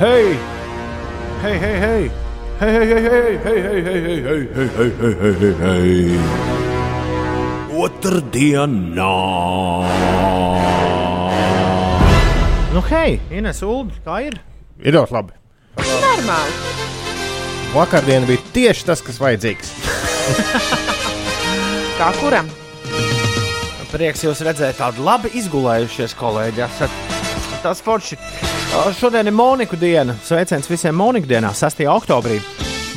Hei! Hei, hei, hei! Hei, hei, hei, hei, hei, hei, hei, hei, hei, hei, hei, hei, hei, hei. Otrdienā! Nu, hei, Ines Ulu, kā ir? Ir ļoti labi. Normāli. Vakardien bija tieši tas, kas vajadzīgs. Kā kuram? Prieks jūs redzēt, tādu labi izgulējušies kolēģi. Esat tas forši. Šodien ir Monika diena. Sveiciens visiem Monika dienā, 6. oktobrī.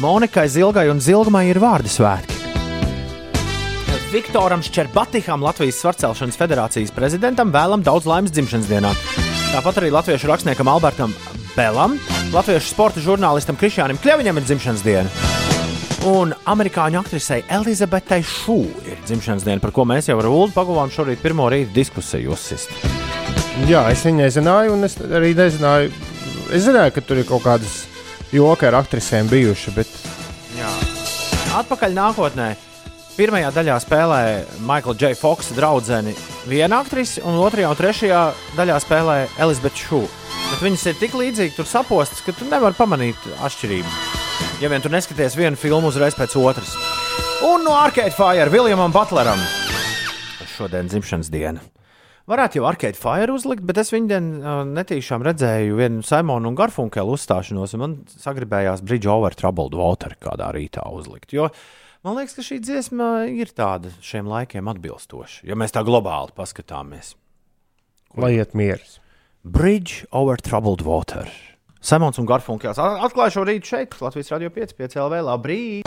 Monikai Zilgai un Zilgmai ir vārdu svētki. Viktoram Ščerbatiham, Latvijas Svarcelšanas federācijas prezidentam, vēlam daudz laimes dzimšanas dienā. Tāpat arī latviešu rakstniekam Albertam Belam, latviešu sporta žurnālistam Krišjānam Kļaviņam ir dzimšanas diena. Un amerikāņu aktrisei Elizabetei Šū ir dzimšanas diena, par ko mēs jau ar Ulu pagavām šorīt pirmo rītu diskusiju uzsist. Jā, es viņai zināju, un es arī nezināju. Es zināju, ka tur ir kaut kādas joki ar aktrisēm bijuši, bet Jā. Atpakaļ nākotnē. Pirmajā daļā spēlē Maikla J. Foksa draudzene viena aktrise, un otrajā un trešajā daļā spēlē Elizabete Šū. Bet viņas ir tik līdzīgas, tur sapostas, ka tu nevari pamanīt atšķirību. Ja vien tu neskaties vienu filmu uzreiz pēc otras. Un no Arcade Fire Viljamam Butleram. Šodien dzimšanas diena. Varētu jau Arcade Fire uzlikt, bet es viņu netīšām redzēju vienu Simonu un Garfunkelu uzstāšanos, un man sagribējās Bridge over Troubled Water kādā rītā uzlikt. Jo man liekas, ka šī dziesma ir tāda šiem laikiem atbilstoša, ja mēs tā globāli paskatāmies. lai iet mieras. Bridge over Troubled Water. Simons un Garfunkels atklāja šo rītu šeit, Latvijas Radio 5, 5 LV. Labrīt!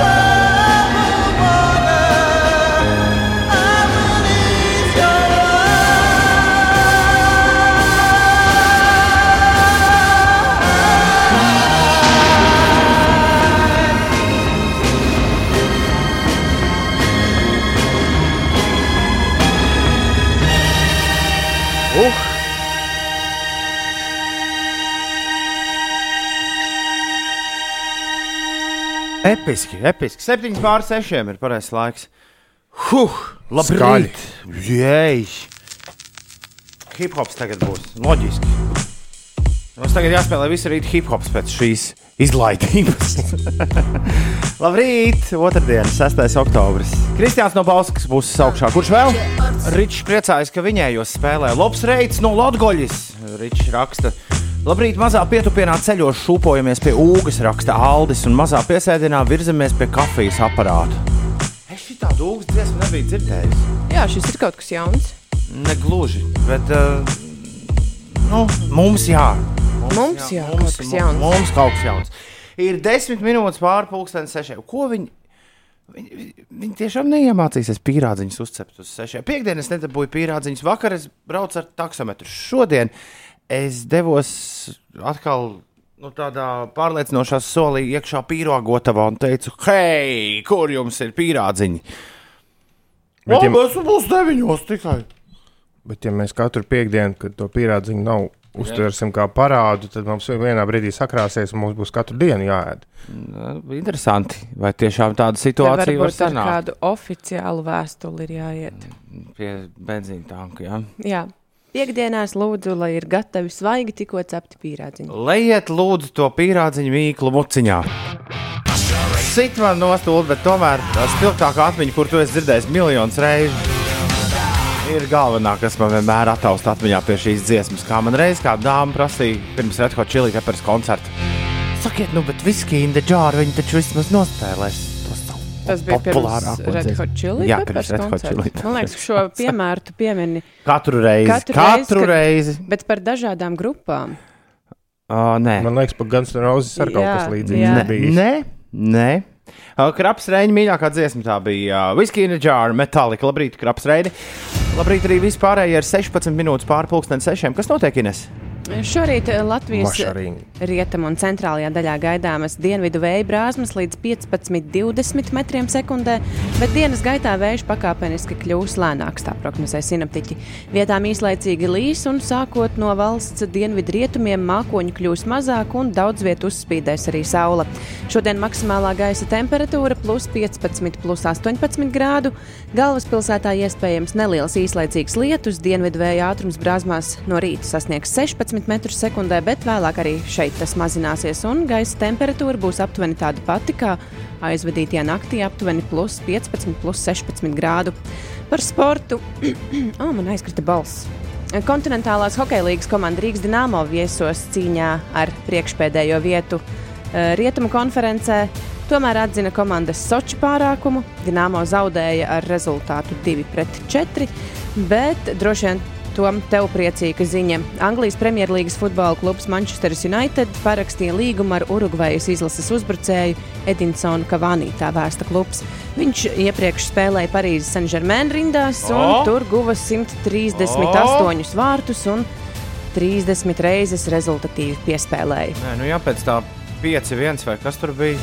Uh! Episki, episki. 7 pār 6 ir pareizais laiks. Huh! Labrīt! Jēj! Hip hops tagad būs. Loģiski. Mums tagad jāspēlē visi rīt hip hops pēc šīs izlaidības. Labrīt! Otradien, 6. oktobris. Kristiāns no Bauskas būs augšā. Kurš vēl? Ričs priecājas, ka viņējos spēlē. Lobs Reits no Lotgoļas. Ričs raksta. Labrīt, mazā pietupienā ceļos šūpojamies pie ūgas, raksta Aldis, un mazā piesēdienā virzamies pie kafijas aparāta. Es šī tādu ūgas dziesmu nebiju dzirdējis. Jā, šis ir kaut kas jauns. Negluži, bet uh, nu, mums jā. Mums jā, kaut kas jauns. Mums kaut kas jauns. Ir desmit minūtes pāri pusdienas sešiem. Ko viņi? Viņi, viņi tiešām neiemācīsies pīrādziņus uzcept uz sešiem. Piektdienas nedabūju pīrādziņus, vakar es braucu ar taksometru. Šodien es devos atkal nu, tādā pārliecinošā solī iekšā pīrāgotavā un teicu, hei, kur jums ir pīrādziņi? Bet, ja- ja... Mēs būs deviņos tikai. Bet, ja mēs katru piekdienu, kad to pierādziņu nav, uztversim kā parādu, tad mums vienā brīdī sakrāsies un mums būs katru dienu jāēd. Interesanti, vai tiešām tāda situācija var varbūt ar sanākt kādu oficiālu vēstuli ir jāiet. pie benzīna tanka? Ja? Jā. Piektdienās lūdzu, lai ir gatavi svaigi tikko cepti pīrādziņi. Lejiet, lūdzu, to pīrādziņu mīklu muciņā. Sit man nostūlīt, bet tomēr tā spilgtākā atmiņa, kur tu esi dzirdējis miljonus reižu, ir galvenā, kas man vienmēr attausta atmiņā pie šīs dziesmas. Kā man reiz kāda dāma prasīja pirms Red Hot Chili Peppers koncerta. Sakiet, nu, bet viski in the jar viņi taču vismaz nospēlēs. Tas bija pirms Red. Hot Chili. Jā, pirms Red Hot. Chili Man liekas, ka šo piemēru tu piemini, Katru reizi, Katru katru, reizi, reizi, reizi. bet par dažādām grupām. Uh, nē, Man liekas, pa Guns N' Roses ar kaut kas līdzīgs. Nē, nē, nē. Uh, Kraps Reņģa mīļākā dziesma tā bija uh, Whiskey in a Jar, Metallica. Labrīt, Kraps Reņģa. Labrīt arī vispārējie ir 16 minūtes pusdienas sešiem. Kas notiek, Ines? Šorīt eh, Latvijas rietumu un centrālajā daļā gaidāmas dienvidu vēja brāzmas līdz 15-20 metriem sekundē, bet dienas gaitā vējš pakāpeniski kļūs lēnāks, tā prognozē sinaptiķi. Vietām īslaicīgi līs un sākot no valsts dienvidu rietumiem mākoņu kļūs mazāk un daudz vietu uzspīdēs arī saula. Šodien maksimālā gaisa temperatūra plus 15, plus 18 grādu. Galvaspilsētā iespējams neliels īslaicīgs lietus, dienvidu vēja ātrums brāzmās no rīta sasniegs 16 m2, bet vēlāk arī šeit tas mazināsies, un gaisa temperatūra būs aptuveni tāda pati kā aizvadītajā naktī, aptuveni plus 15, plus 16 grādu. Par sportu, oh, man aizkrita balss. Kontinentālās hokeja līnijas komanda Rīgas Dienāmo viesos cīņā ar priekšpēdējo vietu Rietumu konferencē. Tomēr atzina komandas Sochi pārākumu. Dienāmo zaudēja ar rezultātu 2-4, bet droši vien Tom, tev priecīga ziņa. Anglijas Premjerlīgas futbola klubs Manchester United parakstīja līgumu ar Urugvajas izlases uzbrucēju Edinsonu Kavānī, tā vēsta klubs. Viņš iepriekš spēlēja Parīzes Saint-Germain rindās, un O! tur guva 138 vārtus un 30 reizes rezultatīvi piespēlēja. Nē, nu jā, pēc tā 5-1 vai kas tur bija?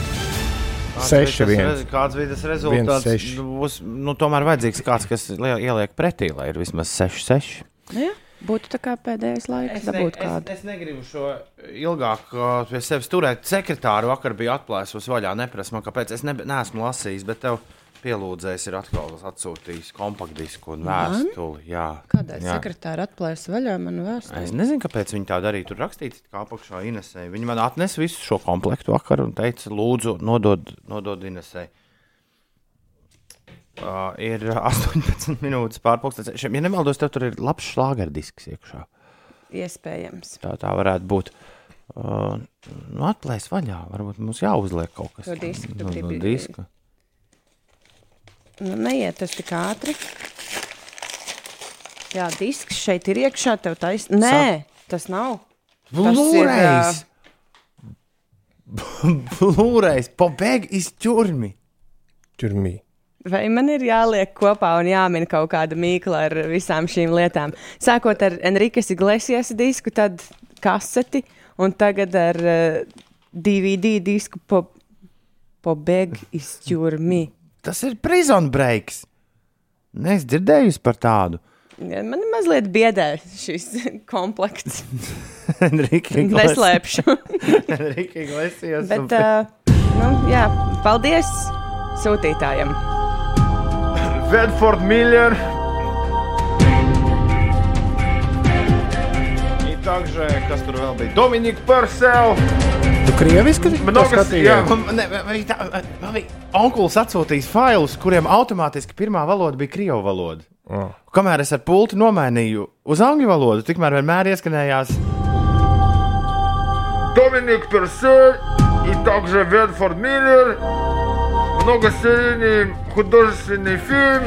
Kāds Seši bija tas viens. rez- Kāds bija tas rezultāts? seši. Nu, Būs, nu, tomēr vajadzīgs kāds, kas lie- ieliek pretī, lai ir vismaz 6-6. Nu Jā, būtu tā kā pēdējais laiks, dabūt kādu. es, es negribu šo ilgāk uh, pie sevis turēt. Sekretāru vakar bija atklājusi vaļā. Neprasa man, kāpēc. Es ne, neesmu lasījis, bet tev pielūdzējis ir atkal atsūtījis kompaktdisku un vēstuli. Jā, Kādēļ sekretāra atklājas vaļā manu vēstuli? Es nezinu, kāpēc viņi tā darīja. Tur rakstīts, kā apakšā Inesē. Viņi man atnesa visu šo komplektu vakar un teica, lūdzu, nodod, nodod Inesē. Uh, ir 18 minūtes pārpusdienas. Ja nemaldos, tev tur ir labs šlāgerdisks iekšā. Iespējams. Tā, tā varētu būt. Uh, nu, atplēs vaļā. Varbūt mums jāuzliek kaut kas tu no, diska. Nu, neiet tas tik ātri. Jā, disks šeit ir iekšā, tev taisnība. Nē, tas nav. Tas ir, Blūrējs! Blūrējs! Pobēg iz ķurmi! Ķurmī. Vai man ir jāliek kopā un jāmin kaut kāda mīkla ar visām šīm lietām? Sākot ar Enriques Iglesias disku, tad kaseti, un tagad ar uh, DVD disku po, pobēg izķurmi. Tas ir prison breaks! Nē, es dzirdēju par tādu. Man mazliet biedē šis komplekts. Enrique Neslēpšu. Enrique Iglesias. Bet, uh, nu, jā, paldies sūtītājiem. Bedford Miller. И также, kas tur vēl bija? Dominika Persela. Tu krieviski Mnogas, jā, skatījies? man, ne, man, tā, man bija onkulis atsūtījis failus, kuriem automātiski pirmā valoda bija krievu valoda. Oh. Kamēr es ar pulti nomainīju uz angļu valodu, tikmēr vienmēr ieskanējās Доминик Персель и также Бедфорд Миллер. Многосерийный художественный фильм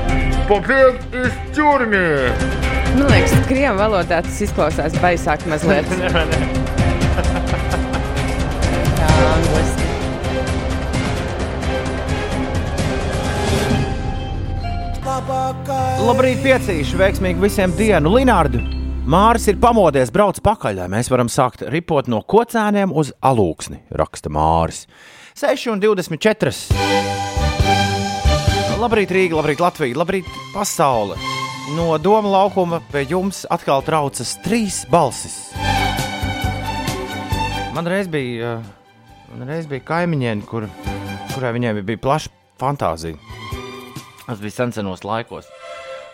«Побег из тюрьмы». Man liekas, krievu valodā tas izklausās baisāk mazliet. Jā, angliski. Labrīt, piecīši, veiksmīgi visiem dienu. Linārdu, Māris ir pamodies, brauc pakaļ, lai mēs varam sākt ripot no kocēniem uz alūksni, raksta Māris. 6,24. Labrīt, Rīga, labrīt, Latvija, labrīt, pasaule. No doma laukuma pie jums atkal traucas trīs balsis. Man reiz bija, eh, man reiz bija kaimiņiene, kur, kurai viņai bija plaša fantāzija. Tas bija senos laikos.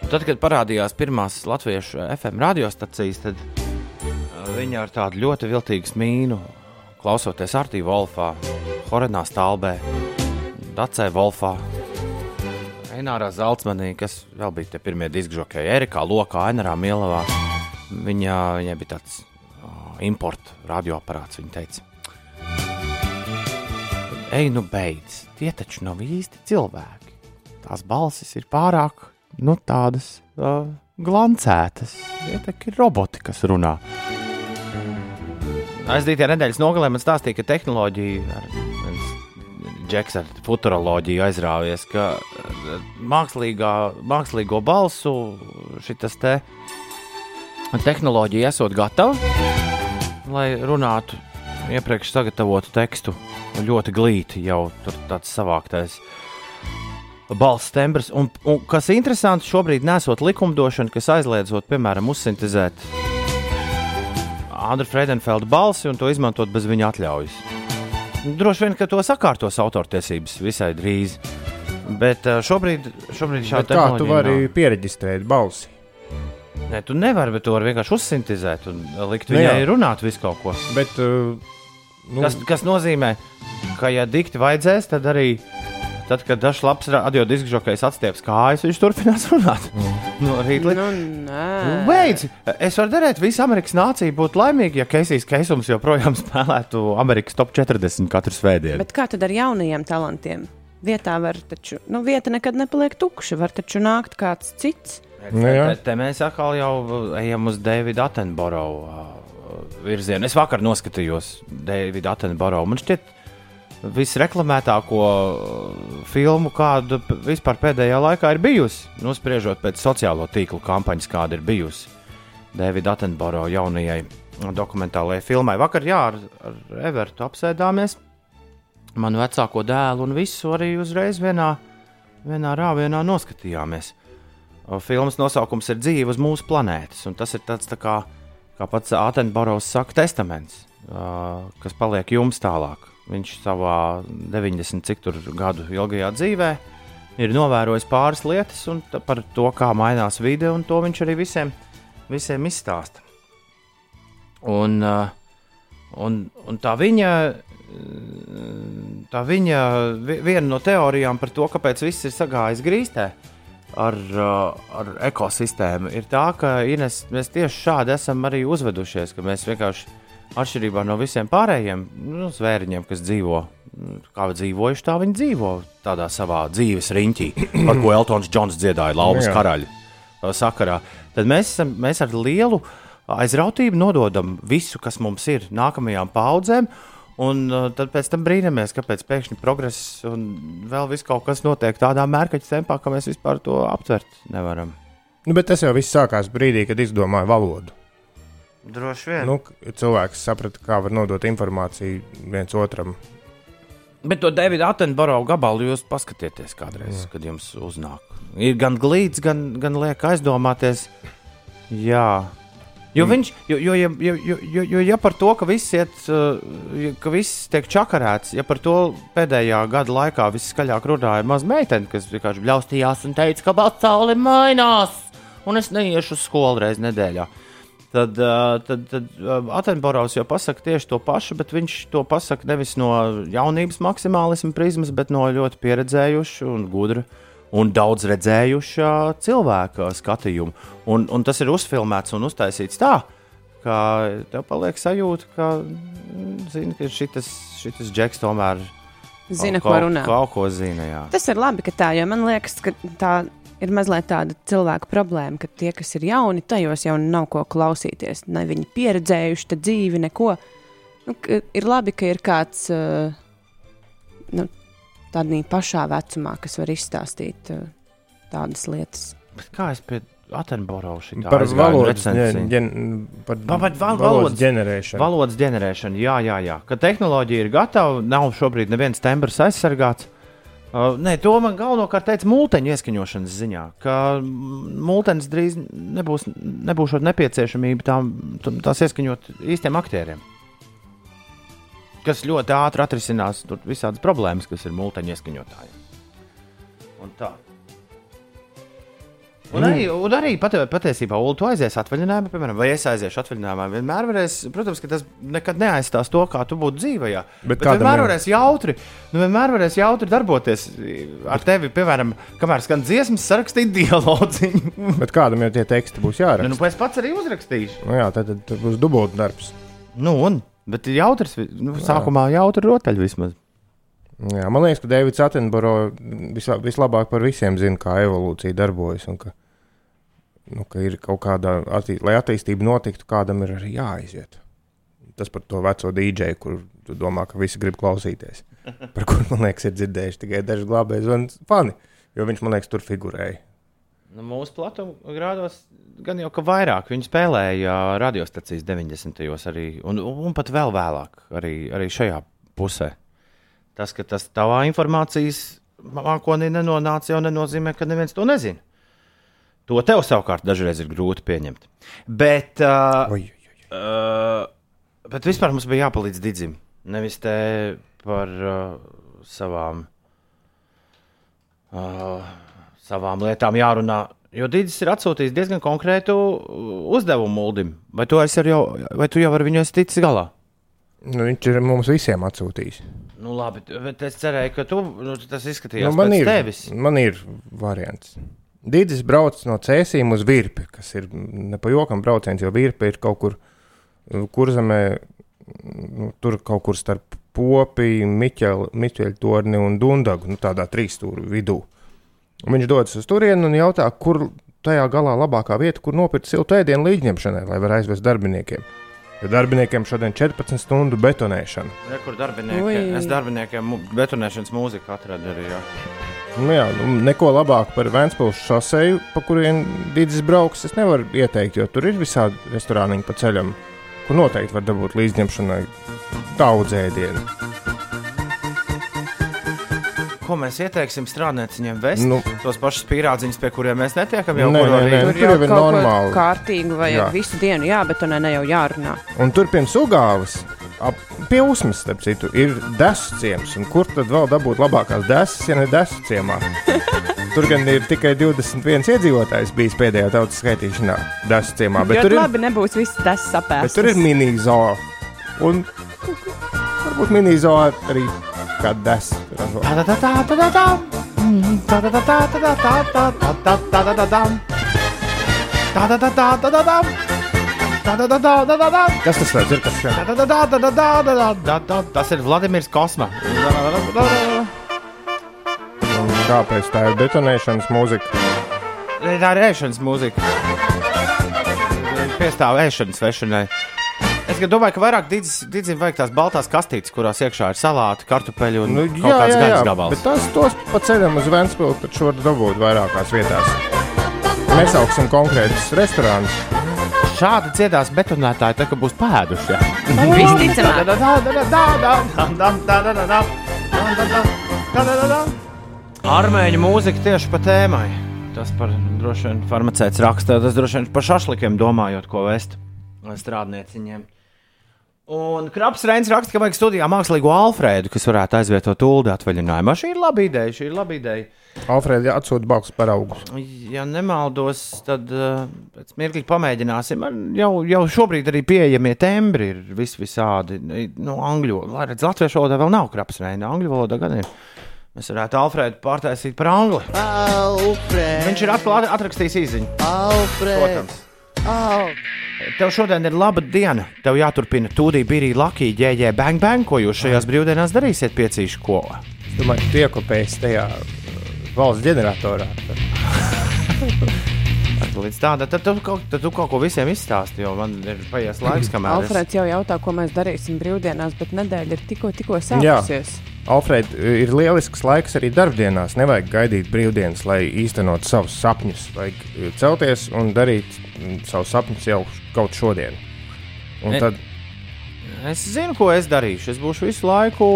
Un Tad, kad parādījās pirmās latviešu FM radiostacijas, tad uh, viņa ar tādu ļoti viltīgu smīnu, klausoties Artī Volfā, Horenā Stālbē, Dacē Volfā, Eināra Zeltsmanī, kas vēl bija tie pirmie diskžokēji, Erikā Lokā, Ainarā Mielavā. Viņa, viņai bija tāds importu radioaparāts, viņa teica. Ej, nu beidz, tie taču nav īsti cilvēki. Tās balsis ir pārāk nu, tādas uh, glancētas. Tie taču ir roboti, kas runā. Aizdītajā nedēļas nogalē man stāstīja, ka tehnoloģija, ar, Džeks ar futuroloģiju aizrāvies, ka uh, mākslīgā, mākslīgo balsu šitas te tehnoloģija esot gatava. lai runātu iepriekš sagatavotu tekstu. Ļoti glīti jau tur tāds savāktais balss tembrs. Un, un kas ir interesanti, šobrīd nesot likumdošanu, kas aizliedzot, piemēram, uzsintēzēt Andra Freidenfelda balsi un to izmantot bez viņa atļaujas. Droši vien, ka to sakārtos autortiesības visai drīz. Bet uh, šobrīd, šobrīd Bet šāda kā tu tehnoloģija vari nav. pieregistrēt balsi? Nē, tu nevari, bet tu vari vienkārši uzsintēzēt un likt Nu viņai jā. runāt visu kaut ko. Bet, uh, nu, Kas, kas nozīmē, ka, ja dikti vajadzēs, tad arī, tad, kad dažs labs radio diskžokais atstieps kājas, viņš turpinās runāt. No rīta līdz Nu, nē. Beidz! Es varu darīt, visa Amerikas nācija būtu laimīga, ja Keisijas Keisums joprojām spēlētu Amerikas top 40 katru svētdienu. Bet kā tad ar jaunajiem talantiem? Vietā var taču, nu, vieta nekad nepaliek tukša. Var taču nākt kāds cits. Nu jā. te, te mēs atkal jau ejam uz Davida Attenborough uh, virzienu. Es vakar noskatījos Davida Attenborough. Man šķiet, visreklamētāko uh, filmu, kāda vispār pēdējā laikā ir bijusi. Nospriežot pēc sociālo tīklu kampaņas, kāda ir bijusi Davida Attenborough jaunajai dokumentālajai filmai. Vakar, jā, ar, ar Evertu apsēdāmies. Manu vecāko dēlu un visu arī uzreiz vienā, vienā rāvienā noskatījāmies. Filmas nosaukums ir Dzīve uz mūsu planētas, un tas ir tāds tā kā, kā pats Atenbarovs saka, testaments, ā, kas paliek jums tālāk. Viņš savā 90 cik tur gadu ilgajā dzīvē ir novērojis pāris lietas par to, kā mainās vide, un to viņš arī visiem, visiem izstāsta. Un, ā, un, un tā viņa, tā viņa vi- viena no teorijām par to, kāpēc viss ir sagājis grīstē ar, uh, ar ekosistēmu, ir tā, ka Ines, mēs tieši šādi esam arī uzvedušies, ka mēs vienkārši atšķirībā no visiem pārējiem nu, zvēriņiem, kas dzīvo. Kā dzīvojuši, tā viņi dzīvo tādā savā dzīves riņķī, par ko Eltons Džons dziedāja Jā. karaļa sakarā. Tad mēs, esam, mēs ar lielu aizrautību nododam visu, kas mums ir nākamajām paudzēm. Un uh, tad pēc tam brīnamies, kāpēc pēkšņi progress un vēl viss kaut kas notiek tādā mērķa tempā, ka mēs vispār to aptvert nevaram. nu, bet tas jau viss sākās brīdī, kad izdomāja valodu. Droši vien. Nu, cilvēks saprata, kā var nodot informāciju viens otram. Bet to Davida Attenborough gabalu jūs paskatieties kādreiz, Jā. kad jums uznāk. Ir gan glīts, gan, gan liek aizdomāties. Jā. Jo viņš, jo, jo, jo, jo, jo, jo, ja par to, ka viss, iet, uh, ka viss tiek čakarēts, ja par to pēdējā gada laikā viss skaļāk runāja maza meitene, kas vienkārši bļaustījās un teica, ka pasaule mainās, un es neiešu uz skolu reizi nedēļā. Uh, tad, tad uh, Atenborovs jau pasaka tieši to pašu, bet viņš to pasaka nevis no jaunības maksimālisma prizmas, bet no ļoti pieredzējuša un gudra un daudz redzējuša cilvēka skatījuma. Un, un tas ir uzfilmēts un uztaisīts tā, ka tev paliek sajūta, ka, mm, zini, ka šitas, šitas džeks tomēr Zina, kaut, ko runā. Kaut ko zina, jā. Tas ir labi, ka tā, jo man liekas, ka tā ir mazliet tāda cilvēka problēma, ka tie, kas ir jauni, tajos jau nav ko klausīties. Ne viņi pieredzējuši te dzīvi, neko. Nu, ir labi, ka ir kāds uh, nu, tādā pašā vecumā, kas var izstāstīt uh, tādas lietas. Bet kā es pie Atenborovs šī Par valodas, ģenerēšanu. Valodas ģenerēšana, jā, jā, jā. Kad tehnoloģija ir gatava, nav šobrīd neviens tembrs aizsargāts. Uh, nē, to man galvenokārt teica mūteņu ieskaņošanas ziņā, ka mūtenis drīz nebūs, nebūs nepieciešamība tām, tās ieskaņot īstiem aktieriem. Kas ļoti ātri atrisinās visādas problēmas, kas ir mūteņu ieskaņotājiem. Un tā. Un arī, un arī pat, patiesībā, Ulu, aizies atvaļinājumā, piemēram, vai es aiziešu atvaļinājumā. Vienmēr varēs, protams, ka tas nekad neaizstās to, kā tu būtu dzīvajā. Bet Bet vienmēr jau- varēs jautri, nu, vienmēr varēs jautri darboties ar tevi, piemēram, kamēr skan dziesmas, sarakstīt dialogu. Bet kādam jau tie teksti būs nu, jāraksta? nu, pēc pats arī uzrakstīšu. Nu, jā, tad, tad, būs dubult darbs. Nu, un, bet jautrs, nu, sākumā jautri rotaļ vismaz. Jā, man liekas, ka Deivids Attenborough visla, vislabāk par visiem zina, kā evolūcija darbojas. Ka, nu, ka ir kaut kāda, attī, lai attīstība notiktu, kādam ir arī jāaiziet. Tas par to veco dīdžeju, kur tu domā, ka visi grib klausīties. Par kuru, man liekas, ir dzirdējuši tikai daži glābēji un fani. Jo viņš, man liekas, tur figurēja. Nu, mūsu platuma grādos gan jau ka vairāk. Viņi spēlēja radiostacijas 90. gados arī, un, un pat vēl vēlāk, arī, arī šajā pusē. Tas, ka tas tavā informācijas mākonī nenonāca, jau nenozīmē, ka neviens to nezina. To tev savukārt dažreiz ir grūti pieņemt. Bet, uh, Oi, oi, oi. uh, bet vispār mums bija jāpalīdz Digim. Nevis te par uh, savām, uh, savām lietām jārunā. Jo Digis ir atsūtījis diezgan konkrētu uzdevumu Muldim. Vai tu, jau, vai tu jau ar viņu esi ticis galā? Nu, viņš ir mums visiem atsūtījis. Nu, labi, bet es cerēju, ka tu, nu, tas izskatījās Nu, man, pēc ir, tevis. man ir variants. Dīdis brauc no cēsīm uz virpi, kas ir ne pa jokam brauciens, jo virpi ir kaut kur uh, kurzemē, nu, tur kaut kur starp popi, Miķeļa torni un Dundagu, nu, tādā trīsstūra vidū. Un viņš dodas uz turieni un jautā, kur tajā galā labākā vieta, kur nopirkt siltu ēdienu līdņemšanai, lai varētu aizvest darbiniekiem. Jo darbiniekiem šodien 14 stundu betonēšana. Re, kur darbinieki, es darbiniekiem betonēšanas mūziku atradu arī. Jā. Nu, jā, nu, neko labāku par Vēncpilsnes šoseju, pa kurien Dīdis brauks, es nevaru ieteikt, jo tur ir visādi restorāniņi pa ceļam, kur noteikti var dabūt līdzņemšanai daudz ēdienu. Ko mēs ieteiksim strādnieciņiem vest? Nu. Tos pašus pīrādziņus, pie kuriem mēs netiekam jau Nē, nē, nē. Tur tur jau ir normāli. kārtīgu vajag Jā. visu dienu, jā, bet tur ne jau jārunā. Un tur pirms ugāvas, ap, pie uzmas, starp citu, ir desu ciems. Un kur tad vēl dabūt labākās desas, ja ne desu ciemā? Tur gan ir tikai 21 iedzīvotājs bijis pēdējā tautas skaitīšanā, desu ciemā. Bet Bet tur ir labi nebūs viss tas sapēs. Bet tur ir mini-zoo. Un varbūt mini-zoo arī kā des. Mm-hmm. Kas tas ir? Kas tas ir Vladimirs Kosma. Kāpēc tā ir detonēšanas mūzika? Tā ir rēšanas mūzika. Piestāvēšanas vešanai. Es domāju, ka vairāk dīdzīm vajag tās baltās kastītes, kurās iekšā ir salāti, kartupeļi un Nu, kaut kāds gaļas gabals. bet tas tos pa ceļam uz Vēnspilsnu taču var dabūt vairākās vietās. Nesauksim konkrētus restorānus. Šādi dziedās betonētāji, tā kā būs pēduši. jā. Visticamāk. Armēņu mūzika tieši pa tēmai. Tas par droši vien farmacēts rakstā, tas droši vien par šašlikiem domājot, ko vest strādnieciņiem. Un Kraps Reins raksta, ka vajag studijā mākslīgo Alfrēdu, kas varētu aizvietot ULDE atvaļinājumā. Šī ir laba ideja, šī ir laba ideja. Alfrēdi atsūta balks par augus. Ja nemaldos, tad uh, pēc mirkļa pamēģināsim. Man Jau, jau šobrīd arī pieejamie tembri ir vis visādi. Nu, angļu valodā, redz, latviešu valodā vēl nav krapas reina, angļu valodā gan ir. Mēs varētu Alfrēdu pārtaisīt par angli. Alfred, Viņš ir atrakstījis īziņu. Alfred, Protams. Alfred. Tev šodien ir laba diena. Tev jāturpina Tūdī, Birī, Lakī, Ģēģē, Bang, Bang, ko jūs šajās brīvdienās darīsiet piecīšu ko. Es domāju, ka iekopējas tajā uh, valsts ģeneratorā. Līdz tāda, tad tu, kaut, tad tu kaut ko visiem izstāsti, jo man ir paies laiks, kamēr es- Alfreds jau jautā, ko mēs darīsim brīvdienās, bet nedēļa ir tikko, tikko sākusies. Alfred, ir lielisks laiks arī darbdienās. Nevajag gaidīt brīvdienas, lai īstenot savus sapņus. Vajag eh, celties un darīt mm, savus sapņus jau kaut šodien. Un Ne- tad Es zinu, ko es darīšu. Es būšu visu laiku.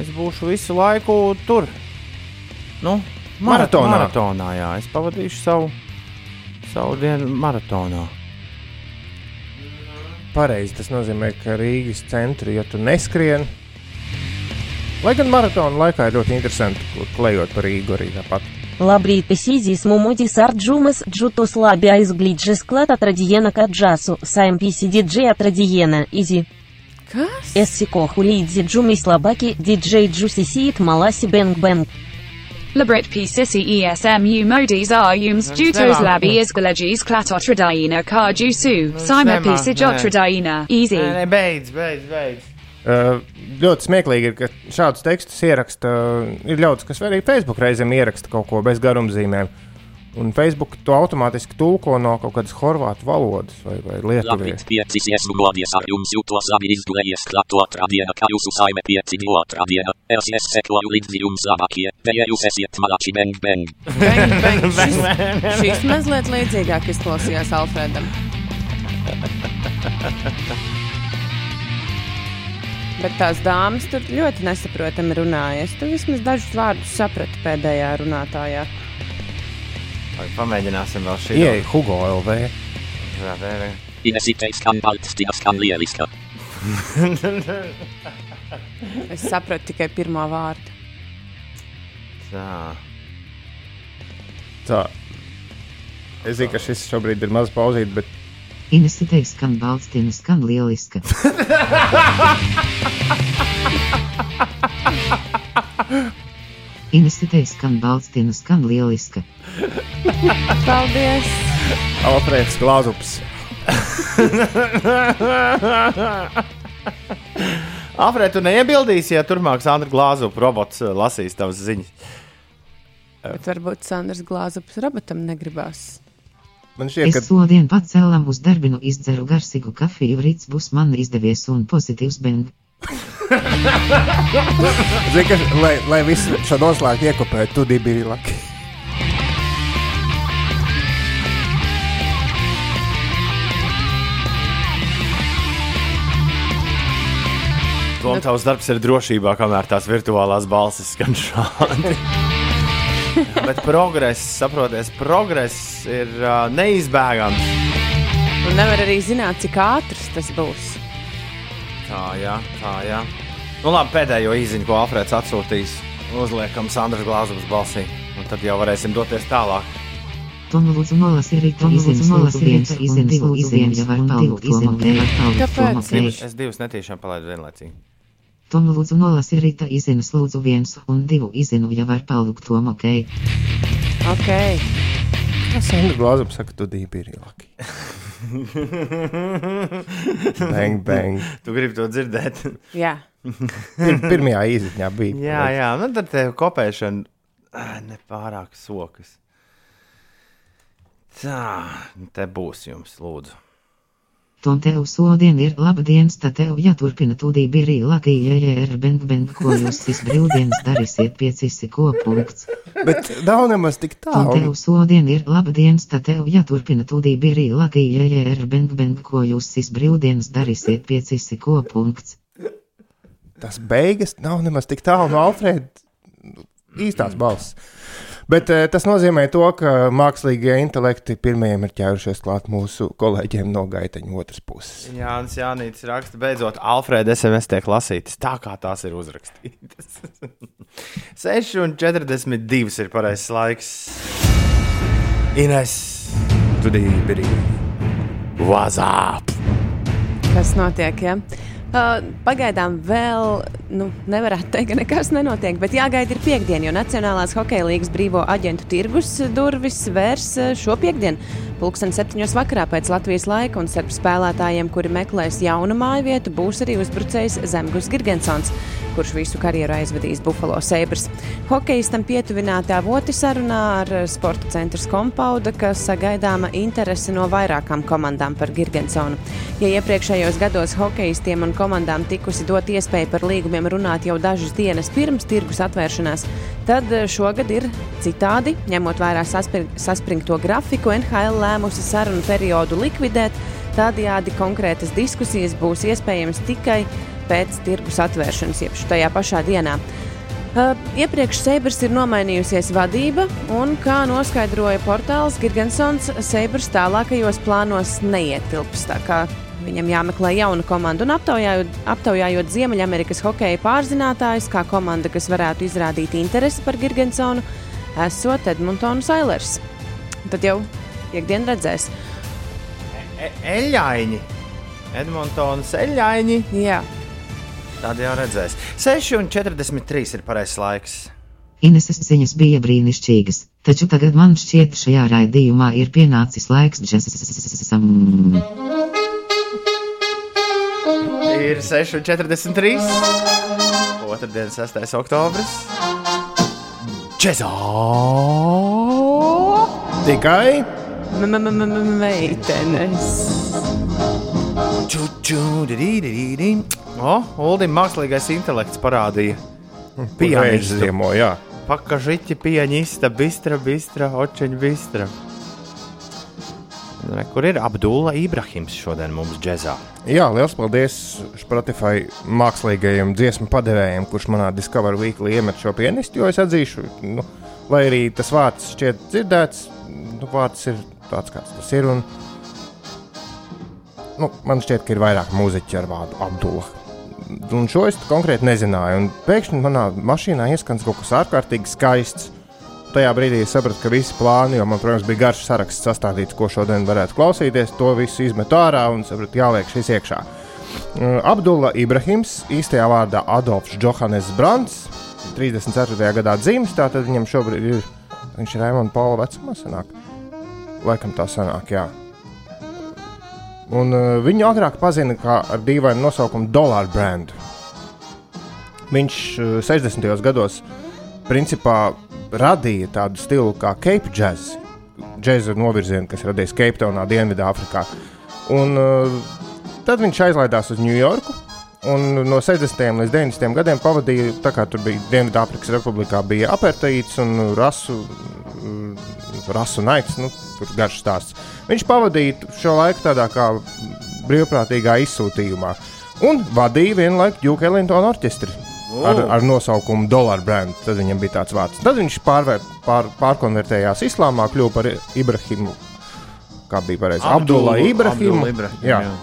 Es būšu visu laiku tur. Nu, Maratonā. maratonā jā. Es pavadīšu savu, savu dienu maratonā. pareizi tas nozīmē, ka Rīgas centri, ja tu neskrien, Lai gan maratona laikā ir ļoti interesanti klejot par Rīgu arī tāpat. Labrīt, Писизис Мумудис Арджумас Джутус Лаби Аизглиджес Клад от Радиена Каджасу, Сайм Писи Диджей от Радиена, Изи. Kas? Эссико Хулидзи Джумис Лабаки, Диджей Джусисиит Маласи Бэнг Бэнг. Labrit P. Sissi ESMU Modis Arjums Jutos Labi Izgalagis Klatotradaina Karjusu, Sima P. Sijotradaina, Easy. Nē, nē, beidz, beidz, beidz. Ļoti smieklīgi ir, ka šādus tekstus ieraksta. Ir ļaudis, kas arī Facebook reizēm ieraksta kaut ko bez garumzīmēm. Un Facebook to automātiski tulko no kaut kādas horvātu valodas vai, vai lietuviešu. Lapīt pieci iesmu godies ar jums jūtos labi izgulējies klāt otrā diena, kā jūsu saime pieci divi otrā diena. Es es sekoju līdzi jums labākie, bet ja jūs esiet malači bang bang. Bang, bang. Šis, šis mazliet līdzīgāk izklausījās Alfredam. Bet tās dāmas tur ļoti nesaprotami runāja. Es tur vismaz dažus vārdus sapratu pēdējā runātājā. Vai Pamēģināsim vēl šī Ieej, Hugo LV. Inesite skan baltstina skan lieliska. Es sapratu tikai pirmo vārdu. Tā. Tā. Es zinu, ka šis šobrīd ir maz pauzīt, bet Inesitei skan balstina skan lieliska. Inesitei skan balstina skan lieliska. Paldies! Alfrēds Glāzups. Afrē, tu neiebildīsi, ja turpmāk Sandra Glāzu robots eh, lasīs tavas ziņas. Bet varbūt Sandrs Glāzups robotam negribās. Man šķiet, Es ka šodien pats cēlam uz darbinu izdzeru garsīgu kafiju, rīts būs man izdevies un pozitīvs beng. Zini, ka, lai, lai visu šo noslēgtu, iekopētu, tu divi ir laki. Tom, tavs darbs ir drošībā, kamēr tās virtuālās balsis skan šādi. Bet progress, saprotiet, progress ir uh, neizbēgams. Un nevar arī zināt, cik ātrs tas būs. Tā, jā, tā, jā. Nu, labi, pēdējo īziņu, ko Alfrēds atsūtīs, uzliekam Sandras Glāzovas balsī. Un tad jau varēsim doties tālāk. Kāpēc? Es divus netīšām palaidu vienlaicīgi. Tomu lūdzu nolasi rīta izienas, lūdzu viens un divu izinu, ja var palūkt tomu ok. Ok, Sandra Glāzups saka, tu divi ir laki. bang, bang. Tu gribi to dzirdēt? jā. Pir, pirmajā īziņā bija. jā, jā, nu tad tev kopēšana nepārāk sokas. Tā, nu te būs jums, lūdzu. Tom tev šodien ir laba dienas, tad tev jāturpina tūdī birī Latvija, ja ir beng beng, ko jūs šis brīvdienas darīsiet piecisi ko punkts. Bet nav nemaz tik Tom tev tālu. šodien ir laba dienas, tad tev jāturpina tūdī birī Latvija, ja ir beng beng, ko jūs šis brīvdienas darīsiet piecisi ko punkts. Tas beigas nav nemaz tik tālu no Alfrēda īstās balss. Bet eh, tas nozīmē to, ka mākslīgie intelekti pirmajiem ir ķērušies klāt mūsu kolēģiem no gaiteņa otras puses. Jānis Jānis raksta, beidzot, Alfrēda SMS tiek lasītas tā, kā tās ir uzrakstītas. 6,42 ir pareizais laiks. Ines, tu divi WhatsApp. Kas notiek? Ja? Uh, pagaidām vēl nu, nevarētu teikt, ka nekas nenotiek, bet jāgaida ir piekdiena, jo Nacionālās hokeja līnijas brīvo aģentu tirgus durvis vērs šo piekdienu. Pulksten septiņos vakarā pēc Latvijas laika un starp spēlētājiem, kuri meklēs jaunu māju vietu, būs arī uzbrucējs Zemgus Girgensons, kurš visu karjeru aizvadījis Buffalo Sabres. Hokejistam pietuvināti avoti sarunā ar sporta centra kompauda, ka sagaidāma interese no vairākām komandām par Girgensonu. Ja iepriekšējos gados hokejistiem un komandām tikusi dot iespēju par līgumiem runāt jau dažas dienas pirms tirgus atvēršanās, tad eh, šogad ir citādi. Ņemot vērā saspir saspringto grafiku, NHL lēmusi sarunu periodu likvidēt. Tādējādi konkrētas diskusijas būs iespējamas tikai pēc tirgus atvēršanas, jeb tajā pašā dienā. Uh, iepriekš Seibrs ir nomainījusies vadība, un, kā noskaidroja portāls Gigantsons, Seibrs tālākajos plānos neietilps. Viņam jāmeklē jauna komanda, un aptaujājot, aptaujājot Ziemeļamerikas hokeja pārzinātājus, kā komanda, kas varētu izrādīt interesi par Gigantsonu, esot Edmontonas Ailers. Tad jau piekdien redzēs. E eļļaiņi. Edmontonas eļļaiņi. Jā, Tad jau redzēs. 6,43 ir pareizais laiks. Ineses ziņas bija brīnišķīgas, taču tagad man šķiet, šajā raidījumā ir pienācis laiks džesam. Ir 6,43. Otradien, 6. oktobris. Čezā! Tikai Meitenes. O, Uldim mākslīgais intelekts parādīja. Pianistu. Pakažiķi, pianista, bistra, bistra, očiņa, bistra. Re, kur ir Abdula Ibrahims šodien mums džezā? Jā, liels paldies Spotify mākslīgajam dziesmu padevējam, kurš manā Discover Weekly iemet šo pianistu. Jo es atzīšu, nu, lai arī tas vārds šķiet dzirdēts, nu, vārds ir tāds, kāds tas ir. Un, nu, man šķiet, ka ir vairāk mūziķi ar vārdu Abdula. Un šo es konkrēti nezināju. Pēkšņi manā mašīnā ieskans kaut kas ārkārtīgi skaists. Tajā brīdī es sapratu, ka visi plāni, jo man, protams, bija garš saraksts sastādīts, ko šodien varētu klausīties, to visu izmetu ārā un sapratu, jāliek šis iekšā. Uh, Abdullah Ibrahims, īstajā vārdā Adolfs Johannes Brants, 34. gadā dzimis, tātad viņam šobrīd ir, viņš ir Raimonda Paula vecumā sanāk. Laikam tā sanāk, jā. Un uh, viņu agrāk pazina kā ar dīvainu nosaukumu Dollar Brand. Viņš uh, 60. gados principā radīja tādu stilu kā Cape Jazz, džēza novirzienu, kas radies Cape Townā, Dienvidāfrikā. Un uh, tad viņš aizlaidās uz Ņujorku. Un no 60. līdz 90. gadiem pavadīja, tā kā tur bija Dienvidāfrikas Republikā, bija apartheids un rasu, mm, rasu naids, nu, tur garš stāsts. Viņš pavadīja šo laiku tādā kā brīvprātīgā izsūtījumā un vadīja vienlaikus Duke Ellington orķestri ar, ar nosaukumu Dollar Brand. Tad viņam bija tāds vārds. Tad viņš pārvēr, pār, pārkonvertējās islāmā, kļuva par Ibrahimu. Kā bija pareizi? Abdullah Ibrahimu. Ibrahim, Jā. jā.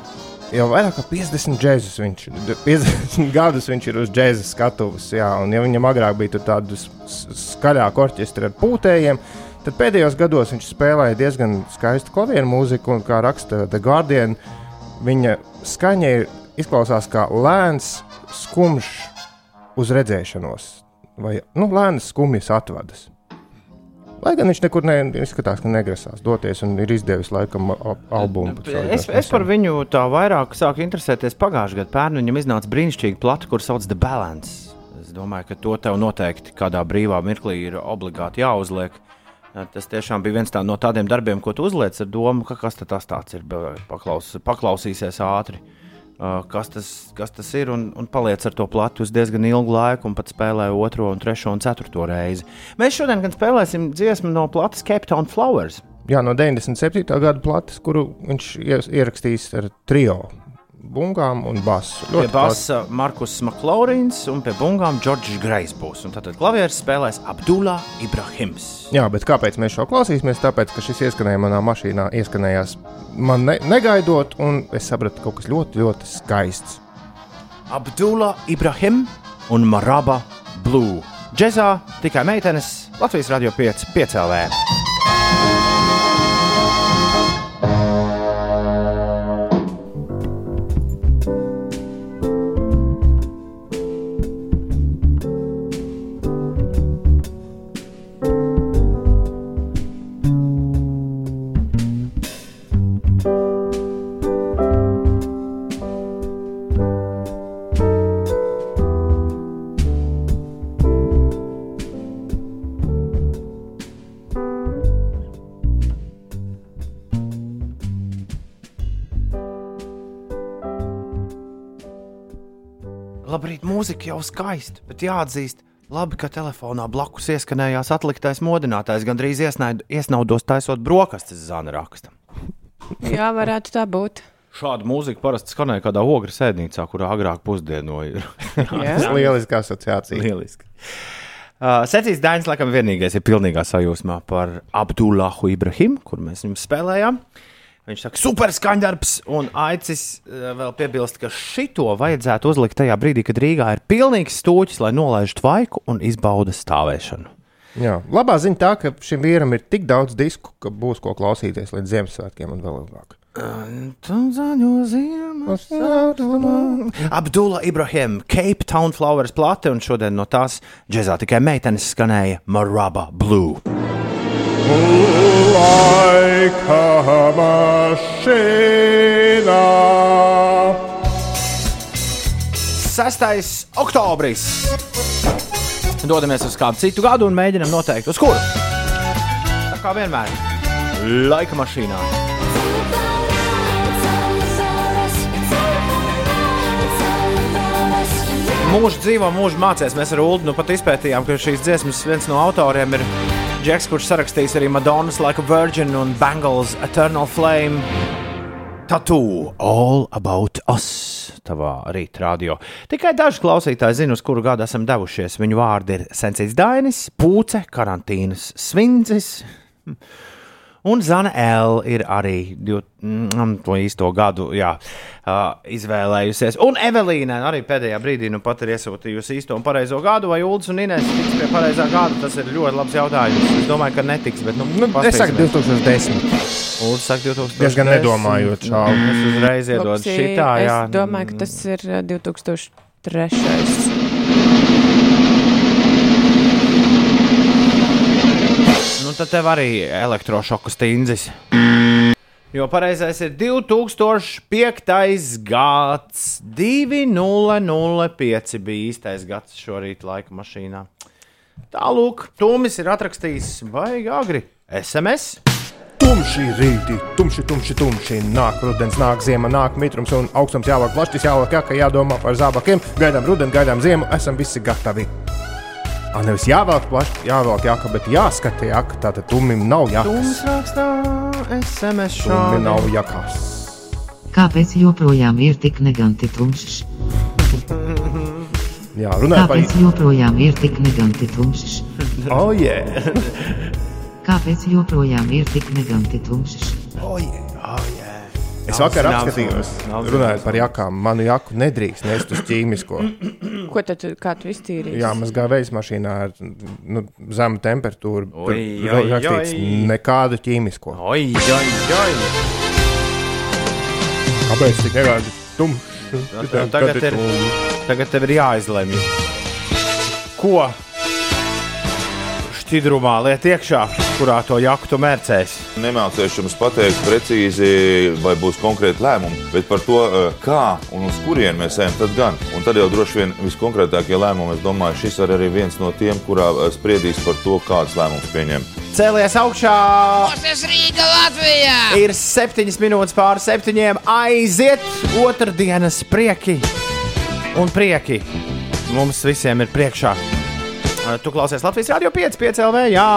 Jau vairāk kā 50 džēzus viņš, 50 gadus viņš ir uz džēza skatuves. Jā, un ja viņam agrāk bija tur tādu s- s- skaļāku orķestri ar pūtējiem, tad pēdējos gados viņš spēlēja diezgan skaistu klavieru mūziku, un kā raksta The Guardian, viņa skaņa izklausās kā lēns, skumjš uz redzēšanos, vai nu, lēnas skumjas atvadas. Lai gan viņš nekur ne, izskatās, ka negrasās doties un ir izdevis laikam albumu. Es, es par viņu tā vairāk sāku interesēties pagājušajā gadā. Pērn viņam iznāca brīnišķīga plata, kur sauc The Balance. Es domāju, ka to tev noteikti kādā brīvā mirklī ir obligāti jāuzliek. Tas tiešām bija viens tā no tādiem darbiem, ko tu uzliec ar domu, ka kas tas tāds ir. Paklaus, paklausīsies ātri, kas tas, kas tas ir, un, un paliec ar to platu diezgan ilgu laiku, un pat spēlē otro, un trešo un ceturto reizi. Mēs šodien gan spēlēsim dziesmu no plates Cape Town Flowers. Jā, no 97. gada plates, kuru viņš ierakstījis ar trio bungām un basu. Pie Ļoti basa Markus Maklaurins un pie bungām Džordžs Grejs būs. Un Tātad klavieres spēlēs Abdullah Ibrahims. Jā, bet kāpēc mēs šo klausīsimies? Tāpēc, ka šis ieskanēja manā mašīnā, ieskanējās man ne, negaidot, un es sapratu, ka kaut kas ļoti, ļoti skaists. Abdullah Ibrahim un Maraba Blue. Džezā tikai meitenes Latvijas Radio 5 piecēlē. Mūzika jau skaista, bet jāatzīst, labi, ka telefonā blakus ieskanējās atliktais modinātājs, gandrīz iesnaid- iesnaudos taisot brokastis zana raksta. Jā, varētu tā būt. Šāda mūzika parasti skanēja kādā ogļu sēdnīcā, kurā agrāk pusdienoja. Tas ir lieliski asociācija. Lieliski. Uh, Secīs Dainis, laikam, vienīgais ir pilnīgā sajūsmā par Abdullahu Ibrahimu, kur mēs viņu spēlējām. Viņš saka, super skaņdarbs, un aicis uh, vēl piebilst, ka šito vajadzētu uzlikt tajā brīdī, kad Rīgā ir pilnīgs stūķis, lai nolaižtu tvaiku un izbauda stāvēšanu. Jā, labā ziņa tā, ka šim vīram ir tik daudz disku, ka būs ko klausīties līdz Ziemassvētkiem un vēl ilgāk. Abdullah Ibrahim, Cape Town Flowers plate, un šodien no tās džēzā tikai meitenes skanēja Maraba Blue. Laika mašīnā. 6. oktobris. Dodamies uz kādu citu gadu un mēģinām noteikt, uz kuru. Tā kā vienmēr. laika mašīnā. Mūžu dzīvo, mūžu mācīs. Mēs ar Ulu nu pat izpētījām, ka šīs dziesmas viens no autoriem ir Džeks, kurš sarakstījis arī Madonnas Like a Virgin un Bangles Eternal Flame. Tattoo All About Us tavā radio. Tikai daži klausītāji zina, uz kuru gadu esam devušies. Viņu vārdi ir Sensīts Dainis, Pūce, Karantīnas Svindzis. Un Zana L. ir arī div, mm, to īsto gadu jā, uh, izvēlējusies. Un Evelīna arī pēdējā brīdī nu pat ir iesūtījusi īsto un pareizo gadu, vai Ulas un Inês tiks pie pareizā gada. Tas ir ļoti labs jautājums. Es domāju, ka netiks. Bet, nu, Nu, es saku paskatīsimies. 2010. Ulas saka 2010. Diezgan nedomājot šādi. Es uzreiz iedodu Upsi, šitā. Jā, Es domāju, ka tas ir uh, 2003. Tad tev arī elektrošoku stīndzis. Jo pareizais ir 2005. gads, 2005 bija īstais gads šorīt laika mašīnā. Tālūk, Tūmis ir atrakstījis vai agri SMS. Tumši rīti, tumši, tumši, tumši. Nāk rudens, nāk ziema, nāk mitrums un augstums jāvāk plašs, jāvāk jāka, jādomā par zābakiem. Gaidām rudeni, gaidām ziemu, esam visi gatavi. Ah, nevis jāvelk plaši, jāvelk jāka, bet jāskata jāka. Tātad tumim nav jākas. rakstā SMS šādi. nav jākas. Kāpēc joprojām ir tik neganti tumšs? Jā, runājot par Kāpēc joprojām ir tik neganti tumšs? Oh, yeah. Kāpēc joprojām ir tik neganti tumšs? Oh, yeah. Oh, yeah. Es Nav vakar apskatījos, runājot par jakām. Manu jaku nedrīkst nest uz ķīmisko. Ko tad tu- kā tu iztīrīsi? Jā, mazgā veids mašīnā ar nu, zemu temperatūru. Tur oi, rakstīts nekādu ķīmisko. Oi, oi, oi. Kāpēc tik nevajag tumšs? Tagad, ir, tagad tev ir jāizlemj. Ko šķidrumā liet iekšā, kurā to jaktu tu mērcēsi? Nemācīšu jums pateikt precīzi, vai būs konkrēti lēmumi, bet par to, eh, kā un uz kurien mēs ejam, tad gan. Un tad jau droši vien viskonkrētākie lēmumi, es domāju, šis ir arī viens no tiem, kurā eh, spriedīs par to, kādas lēmumus pieņemt. Cēlies augšā! Tas Rīga Latvijā! Ir septiņas minūtes pāri septiņiem. Aiziet otrdienas prieki un prieki. Mums visiem ir priekšā. Uh, Tu klausies Latvijas Rādio 5, 5 LV, jā,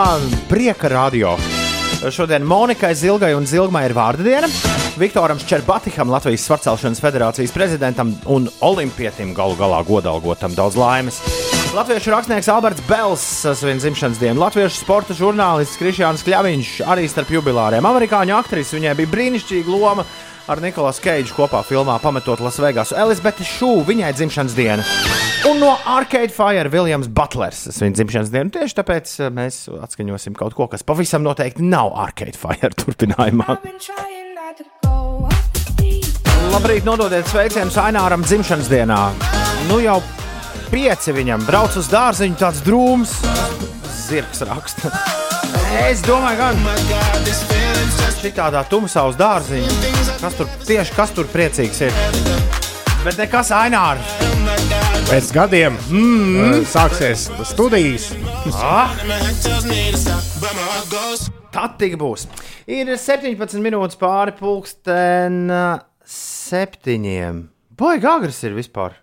prieka radio. Šodien Monikai Zilgai un Zilgmai ir vārda diena. Viktoram Čerbatiham, Latvijas Svarcelšanas federācijas prezidentam un olimpietim galu galā godalgotam daudz laimes. Latviešu rakstnieks Alberts Bels svin dzimšanas dienu, latviešu sporta žurnālists Krišjāns Kļaviņš arī starp jubilāriem. Amerikāņu aktrise viņai bija brīnišķīga loma ar Nikolasu Keidžu kopā filmā Pametot Lasvegasu. Elizabete Šū, viņai dzimšanas diena. Un no Arcade Fire Viljams Butlers svin dzimšanas dienu. Tieši tāpēc eh, mēs atskaņosim kaut ko, kas pavisam noteikti nav Arcade Fire turpinājumā. Labrīt, nododiet sveicienus Aināram dzimšanas dienā. Nu jau pieci viņam brauc uz dārziņu, tāds drūms, zirgs raksta. Es domāju, gan šitādā tumsā uz dārziņu. Kas tur tieši kas tur priecīgs ir? Bet nekas Ainārs. Pēc gadiem mm. sāksies studijas. Ah! Tad tik būs. Ir 17 minūtes pāri pulksten uh, septiņiem. Baigi agrs ir vispār.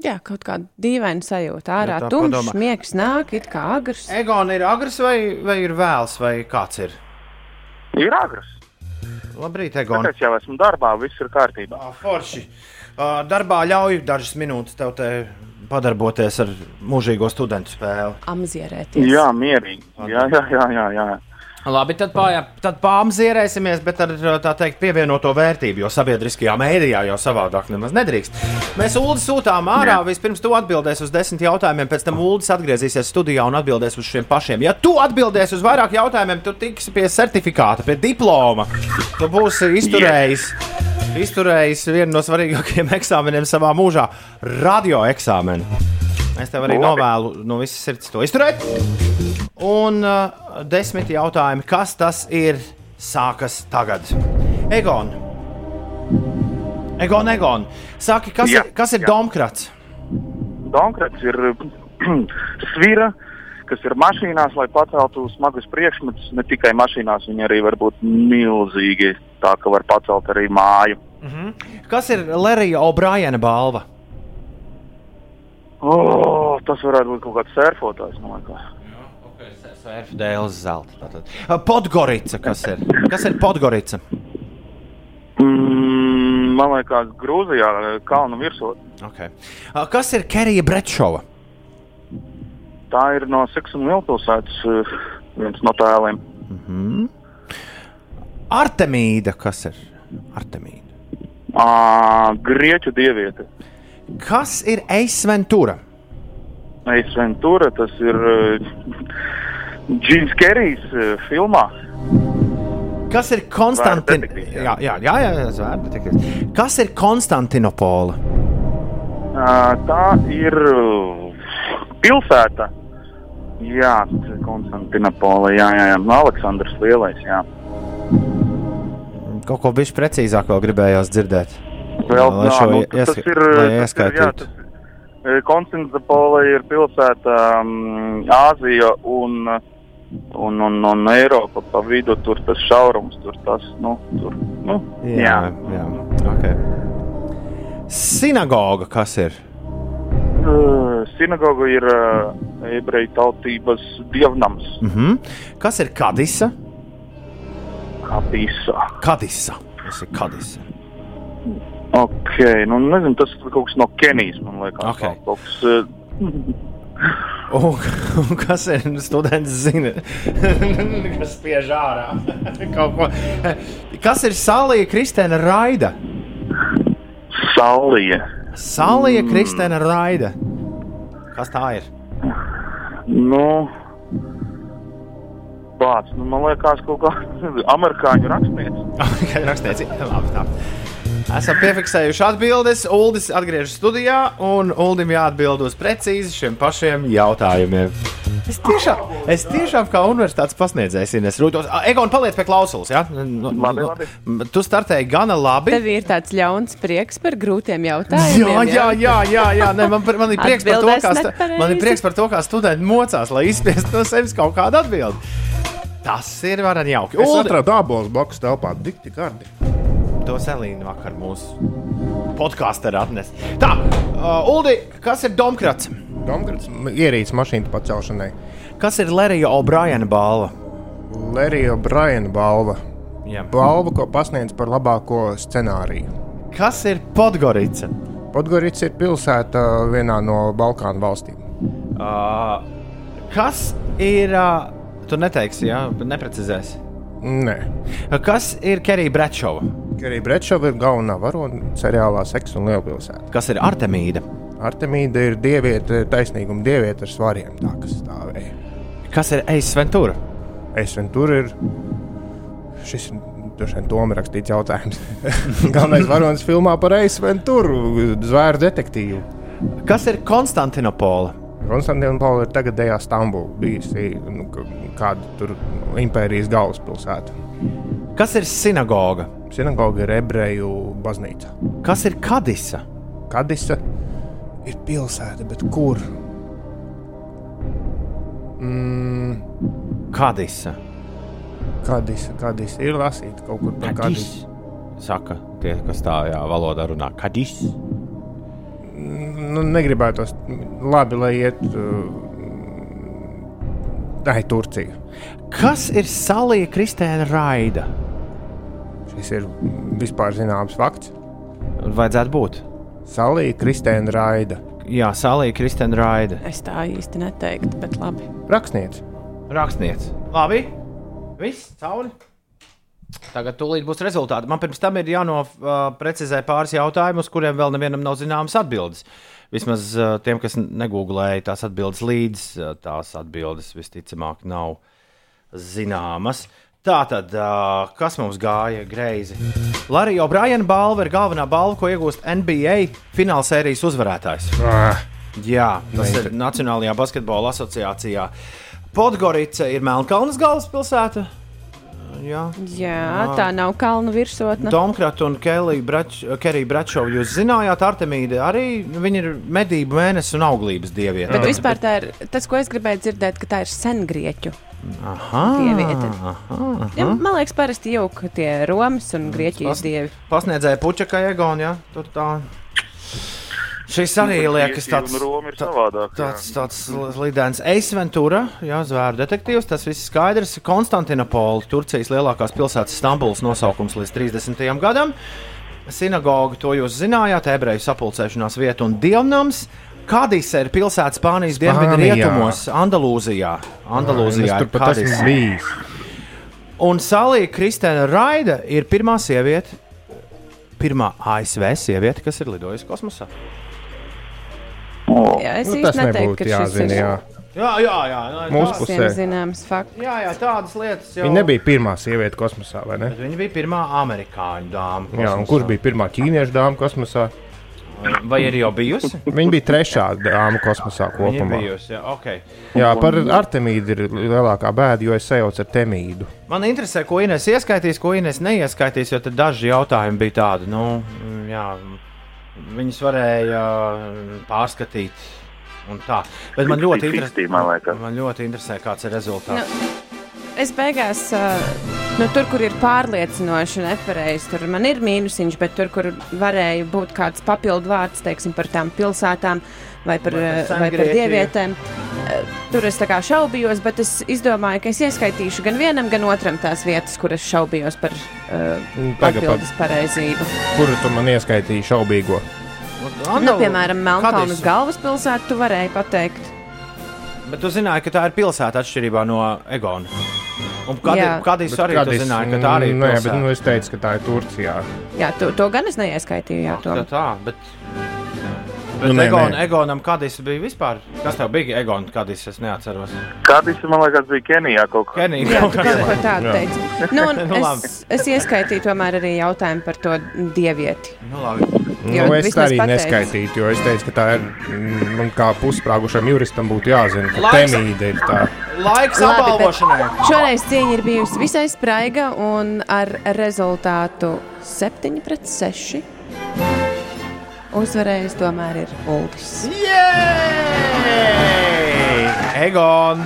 Jā, kaut kāda dīvaina sajūta. Ārā Ja tā tumšs, padomā. miegs nāk, it kā agrs. Egon ir agrs vai, vai ir vēls, vai kāds ir? Ir agrs. Labrīt, Egon. Tāpēc jau esmu darbā, viss ir kārtībā. Ah, Forši. Uh, darbā ļauj dažas minūtes tev te padarboties ar mūžīgo studentu spēli. Amzierēties. Jā, mierīgi. Jā, jā, jā. jā, jā. Labi, tad, pā, tad pāmzierēsimies, bet ar tā teikt pievienoto vērtību, jo sabiedriskajā mēdījā jau savādāk nemaz nedrīkst. Mēs Ulu sūtām ārā, vispirms tu atbildēsi uz desmit jautājumiem, pēc tam Ulas atgriezīsies studijā un atbildēs uz šiem pašiem. Ja tu atbildēsi uz vairāk jautājumiem, tu tiksi pie certifikāta, pie diploma. Tu būsi izturējis. Izturējis vienu no svarīgākajiem eksāmeniem savā mūžā - radio eksāmenu. Es tev arī Labi. novēlu no visas sirds to izturēt. Un uh, desmit jautājumi, kas tas ir, sākas tagad. Egon. Egon, Egon. Saki, kas Jā, ir, kas ir jā. domkrats? Donkrats ir svira, kas ir mašīnās, lai paceltu smagus priekšmetus. Ne tikai mašīnās, viņi arī var būt milzīgi, tā ka var pacelt arī māju. Kas ir Lerija O'Briena balva? Oh, tas varētu būt kaut kāds surfotājs. man liekas. Sērfa dēls zelta. tātad. Podgorica, kas ir? Kas ir Podgorica? Mm, man liekas, Grūzijā kalnu virsū. Okay. Kas ir Kerija Bretšova? Tā ir no Seks un Vilpilsētas uh, viens no tēliem. Mhm. Artemīda, kas ir? Artemīda. À, Grieķu dieviete. Kas ir Eisventura? Eisventura, tas ir uh, Džins Kerijs uh, filmā. Kas ir Konstantin... Zvērdetektīvs, jā, jā, jā, jā, jā. Kas ir Konstantinopola? Uh, tā ir uh, pilsēta. Jā, Konstantinopola. Jā, jā, jā. Aleksandrs Lielais. Jā. Kaut ko bišķi precīzāk vēl gribējās dzirdēt. Vēl, jā, nu, tas ir, tas ir, jā, tas, eh, Konstantinopola ir pilsēta um, Āzija un, un, un, un Eiropa pa vidu. Tur tas šaurums, tur tas, nu, tur, nu, jā. jā, jā. Okay. Sinagoga, kas ir? Uh, Sinagoga ir uh, ebreju tautības dievnams, Mhm. Kas ir Kadisa? Kadisa. Kadisa. Tas ir Kadisa. Ok, nu nezinu, tas ir kaut kas no Kenijas, man liekas. Ok. Kaut kas, uh, Un, un kas ir students? Zina, kas spiež ārā. Kas ir Salija Kristēna Raida? Salija. Salija Kristēna Raida. Kas tā ir? Nu, Bāc, nu, man liekas, kaut kā amerikāņu rakstnieks. Tikai rakstīts, labi. Tā. Esam piefiksējuši atbildes. Uldis atgriežas studijā, un Uldim jāatbild uz precīzi šiem pašiem jautājumiem. Es tiešām, es tiešām kā universitātes pasniedzējs, Ines Rūtos. Egon, paliec pie klausulas. Ja? Nu, Labi, nu, labi. Tu startēji gana labi. Tev ir tāds ļauns prieks par grūtiem jautājumiem. Jā, jā, jā, jā, jā. Nē, man, man, ir prieks par to, kā, nepareizi. man ir prieks par to, kā studenti mocās, lai izspiestu no sevis kaut kādu atbildi. Tas ir varani jauki. Es atradu abos blakus telpā dikti gardi. To Selīna vakar mūsu podkāstā atnesa. Tā, uh, Uldi, kas ir Domkrats? Domgrats ierīces mašīnu pacelšanai. Kas ir Lerija O'Briena balva? Lerija Briana balva. Jā. Balva, ko pasniedz par labāko scenāriju. Kas ir Podgorica? Podgorits ir pilsēta vienā no Balkānu valstīm. Uh, kas ir. Uh, tu neteiksi, jā, neprecizēsi. Nē, Kas ir Kerija Bretšova? arī Brečova ir galvenā varone seriālā Seks un Lielpilsēta. Kas ir Artemīda? Artemīda ir dieviete, taisnīguma dieviete ar svariem, tā kas stāvēja. Kas ir Eisa Ventura? Es un tur ir šis. Droši vien Tomam rakstīts jautājums. Galvenais varonis filmā par Eisu Venturu, zvēru detektīvu. Kas ir Konstantinopola? Konstantinopole ir tagadējā Stambula, bijusi nu, kāda tur impērijas galvaspilsēta. Kas ir sinagoga? Sinagoga ir ebreju baznīca. Kas ir Kadisa? Kadisa ir pilsēta, bet kur? Mm, Kadisa. Kadisa, Kadisa ir lasīta kaut kur par Kadis. Kadisu. Saka tie, kas tādā valodā runā. Kadis. Nu, negribētos labi, lai iet. Uh, ir Turcija. Kas ir Salija Kristēna Raida? Šis ir vispār zināms fakts. Vajadzētu būt. Salija Kristēna Raida. Jā, Salija Kristēna Raida. Es tā īsti neteiktu, bet labi. Rakstniece. Rakstniece. Labi. Viss, cauri. Tagad tūlīt būs rezultāti. Man pirms tam ir jānoprecizē pāris jautājumus, kuriem vēl nevienam nav zināmas atbildes. Vismaz tiem, kas negūlēja tās atbildes līdz, uh, tās atbildes visticamāk nav zināmas. Tā tad, kas mums gāja greizi? Larija O'Briena balva ir galvenā balva, ko iegūst NBA finālsērijas uzvarētājs. Ah, Jā, tas Neinter- ir Nacionālajā basketbola asociācijā. Podgorica ir Melnkalnes galvaspilsēta. Jā, Jā, tā nav kalnu virsotne. Domkrata un Kelija Bračova. Jūs zinājāt, Artemīda arī viņa ir medību mēnesis un auglības dieviete. Bet vispār tā ir tas, ko es gribēju dzirdēt, ka tā ir sengrieķu. Aha, dieviete. aha, Ja, aha. man liekas, parasti jau tie Romas un Grieķijas dievi. Pasniedzēja puķa Egon, jā, tur tā. Šis arī liekas tāds, savādāk. jā. tāds, tāds lidens Eisventura, jā, zvēru detektīvs. Tas viss skaidrs. Konstantinopola, Turcijas lielākās pilsētas Stambuls nosaukums līdz 30. gadam. Sinagoga, to jūs zinājāt, ebreju sapulcēšanās vieta un dievnams. Kādīs ir pilsēta Spānijas dienvidu Spānijā. rietumos, Andalūzijā. Andalūzijā Es tur pat esmu bijis. Un Salija Kristēna Raida ir pirmā sieviete, pirmā ASV sieviete, kas ir lidojusi kosmosā. Jā, es Nu, tas neteiktu, ka šis jāzina. ir Jā. Jā, jā, jā. jā Mūsu tā- pusē. visiem zināms fakts. Jā, jā, tādas lietas jau. Viņa nebija pirmā sieviete kosmosā, vai ne? Bet viņa bija pirmā amerikāņu dāma. Jā, un kosmosā. kurš bija pirmā ķīniešu dāma kosmosā? Vai ir jau bijusi? Viņa bija trešā dāma kosmosā Viņa ir kopumā. bijusi. Jā, okay. Jā, par Artemīdu ir lielākā bēda, jo es sajaucu ar Temīdu. Man interesē, ko Inês ieskaitīs, ko Inês neieskaitīs, jo tad daži jautājumi bija tādi, nu, jā, viņas varēja mm, pārskatīt. un Tā. Bet man ļoti, interes... 50-50, man ļoti interesē, kāds ir rezultāts. Es beigās, uh, nu, tur, kur ir pārliecinoši nepareizi, tur man ir mīnusiņš, bet tur, kur varēja būt kāds papildu vārds, teiksim, par tām pilsētām par, Vai par vai par, Sengrieķiju. dievietēm, uh, tur es kā šaubījos, bet es izdomāju, ka es ieskaitīšu gan vienam, gan otram tās vietas, kur es šaubījos par uh, Nu, Tagad atbildes pareizību. Kuru tu man ieskaitīji šaubīgo? Nu, piemēram, Melnkalnes galvaspilsētu tu varēji pateikt. Bet tu zināji, ka tā ir pilsēta atšķirībā no Egona. Un Bet arī tu kādīs- zināji, ka tā arī ir Nē, bet pilsēta. nu, es teicu, ka tā ir Turcijā. Jā, to, to gan es neieskaitīju. Jā, to. Tā, tā, bet. Nu, Bet nē, Egon, nē. Egonam kādīs bija vispār? Kas tev bija Egon, kādīs es neatceros? Kādis, man liekas, bija Kenijā kaut kā. Kenija. Jā, kaut kas- ko tādu Jā. teici. Nu, Nu, es, es ieskaitīju tomēr arī jautājumu par to dievieti. Nu, labi. Jo Nu, es arī pateici. neskaitīju, jo es teicu, ka tā ir. mm, Man kā pussprāgušam juristam būtu jāzina, ka Laiks- Temīda ir tā. Laiks apbalvošanai. Šoreiz cīņa ir bijusi visai spraiga un ar rezultātu 7 pret 6. Uzvarējis tomēr ir Uldis. Egon!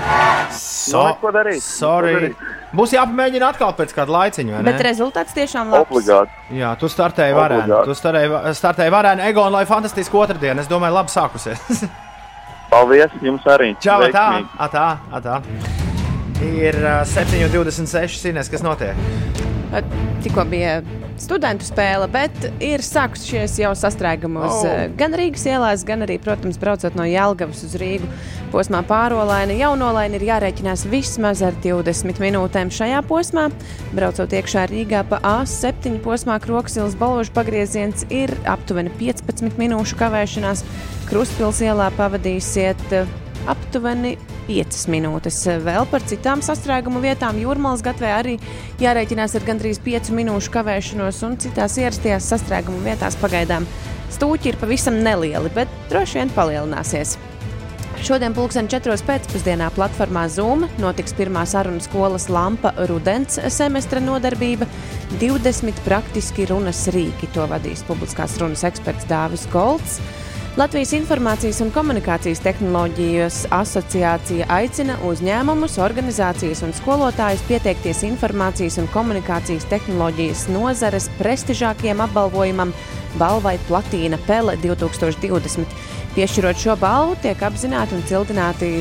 So, Nu, neko darīt, neko Sorry. darīt. Būs jāpamēģina atkal pēc kāda laiciņa. vai ne? Bet rezultāts tiešām labs. Obligāti. Jā, tu startēji varēni. Tu startēji, startēji varēni. Egon, lai fantastiski otrdiena. Es domāju, labi sākusies. Paldies jums arī. Čau, tā, Veiksmīgi. atā, atā. Ir uh, 7,26 sinēs, kas notiek. Tikko bija studentu spēle, bet ir sākušies jau sastrēgumi uz Oh. oh. gan Rīgas ielās, gan arī, protams, braucot no Jālgavas uz Rīgu. Posmā pārolaina, jaunolaina ir jārēķinās vismaz ar 20 minūtēm šajā posmā. Braucot iekšā Rīgā pa A7 posmā Kroksilas balvožu pagrieziens ir aptuveni 15 minūšu kavēšanās. Krustpils ielā pavadīsiet eh, aptuveni 5 minūtes. Vēl par citām sastrēgumu vietām Jūrmālas gatavē arī jārēķinās ar gandrīz 5 minūšu kavēšanos, un citās ierastajās sastrēgumu vietās pagaidām stūķi ir pavisam nelieli, bet droši vien palielināsies. Šodien, pulksten 4. pēcpusdienā, platformā Zoom notiks pirmā saruna skolas lampa rudens semestra nodarbība. 20 praktiski runas rīki. To vadīs publiskās runas eksperts Dāvis Golds. Latvijas Informācijas un komunikācijas tehnoloģijas asociācija aicina uzņēmumus, organizācijas un skolotājus pieteikties informācijas un komunikācijas tehnoloģijas nozares prestižākajam apbalvojumam Balvai Platīna Pele 2020. Piešķirot šo balvu, tiek apzināti un cildināti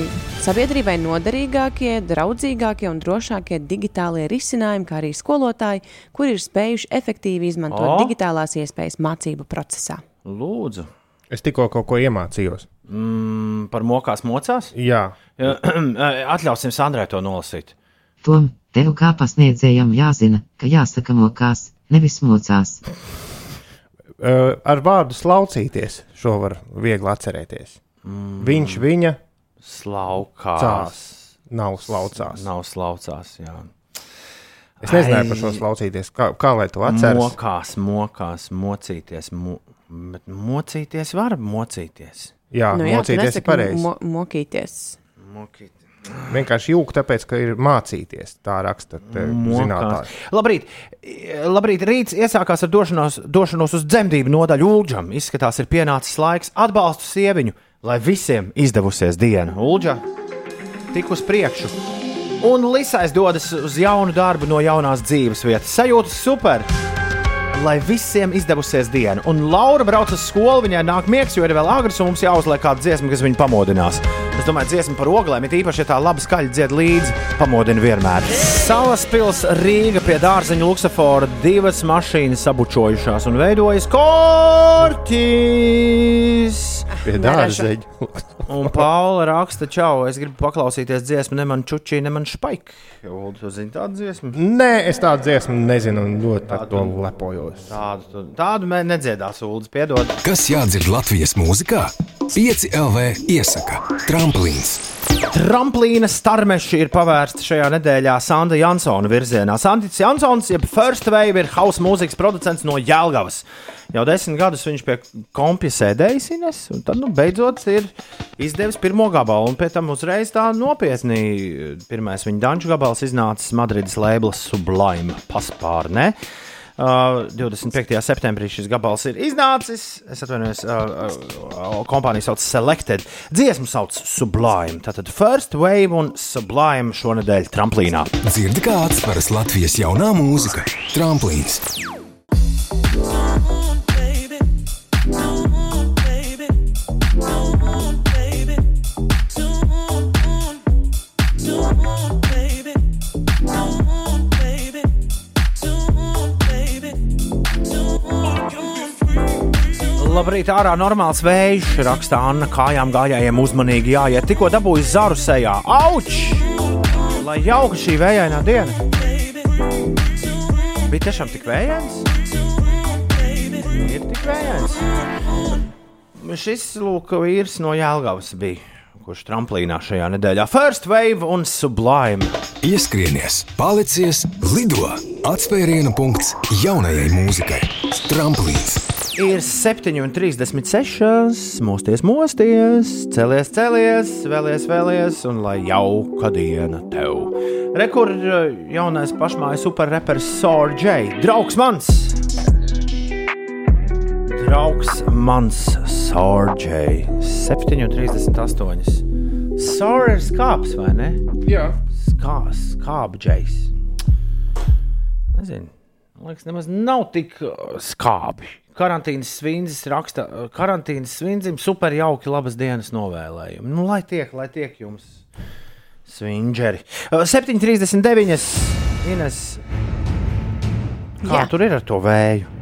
sabiedrībai noderīgākie, draudzīgākie un drošākie digitālie risinājumi, kā arī skolotāji, kuri ir spējuši efektīvi izmantot O! digitālās iespējas mācību procesā. Lūdzu. Es tikko kaut ko iemācījos. Mm, par mokās mocās? Jā, Jā, Atļausim Sandrai to nolasīt. Tom, tev kā pasniedzējam jāzina, ka jāsaka mokās, nevis mocās. Uh, ar vārdu slaucīties šo var viegli atcerēties. Mm. Viņš, viņa Slaukās. cās, nav slaucās. Nav slaucās, jā. Es nezināju Ai. par šo slaucīties. Kā, kā lai to atceros? Mokās, mokās, mocīties. Mo, bet mocīties var mocīties. Jā, Nu jā, mocīties ir pareizi. Mo mokīties. Mokīt. Vienkārši jūg, tāpēc, ka ir mācīties. Tā raksta te zinātnē. Labrīt. Labrīt, rīts iesākās ar došanos, došanos uz dzemdību nodaļu Ulģam. Izskatās, ir pienācis laiks atbalstu sieviņu, lai visiem izdevusies diena. Ulģa tik uz priekšu. Un Lisais dodas uz jaunu darbu no jaunās dzīves vietas. Sajūtas super! Lai visiem izdevusies diena. Un Laura brauc uz skolu, viņai nāk miegs, jo ir vēl agrs, un mums jāuzliek kāda dziesma, kas viņu pamodinās. Es domāju, dziesma par oglēm, it īpaši, ja tā labi skaļi dzied līdzi, pamodina vienmēr. Salas pils Rīga pie dārzeņa luksafora divas mašīnas sabučojušās un veidojas korķis. Pie dārzeņa. Un Paula raksta, čau, es gribu paklausīties dziesmu, ne man čučī, ne man špaik. Tu zini tādu dziesmu? Nē, es tādu dziesmu nezinu, un ļoti ar to lepojos. Tādu, tādu mēs nedziedās, Ulas, piedod. Kas jādzird Latvijas mūzikā? 5 LV iesaka Tramplīns. Tramplīna starmeši ir pavērsti šajā nedēļā Sanda Jansona virzienā. Sandis Jansons, jeb First Wave, ir hausa mūzikas producents no Jālgavas. Jau desmit gadus viņš pie kompja sēdējis, Ines, un tad nu, beidzot ir izdevis pirmo gabalu. Un pēc tam uzreiz tā nopietni. Pirmais viņa danču gabals iznācis Madrides lēblas Sublime paspārnē. Uh, 25. septembrī šis gabals ir iznācis. Es atvainojos, uh, uh, kompānija sauc Selected. Dziesmu sauc Sublime. Tātad First Wave un Sublime šonadēļ tramplīnā. Dzirdi kā atsveras Latvijas jaunā mūzika - Tramplīns. Labrīt, ārā normāls vējš, raksta Anna. Kājām gājējiem uzmanīgi jāiet. Tikko dabūju zaru sejā. Auč! Lai jauka šī vējainā diena. Bija tiešām tik vējains? Vējains. Šis lūk, vīrs no Jālgavas bija. Kurš tramplīnā šajā nedēļā? First Wave un Sublime. Ieskrienies, palicies, lido! Atspērienu punkts jaunajai mūzikai - Tramplīns. Ir 7,36. Mosties, mosties, celies, celies, vēlies, vēlies, un lai jauka diena tev. Rekur jaunais pašmājas superreperis Sorģei, draugs mans! Draugs mans, Sorģei, 7,38. Sor ir skāps, vai ne? Jā. Skā, skābģējs. Nezinu. Man liekas, nemaz nav tik uh, skābi. Karantīnas svindzis raksta, uh, karantīnas svindzim super jauki labas dienas novēlējumi. Nu, lai tiek, lai tiek jums svindžeri. Uh, 7,39. Ines. Kā Jā. tur ir ar to vēju?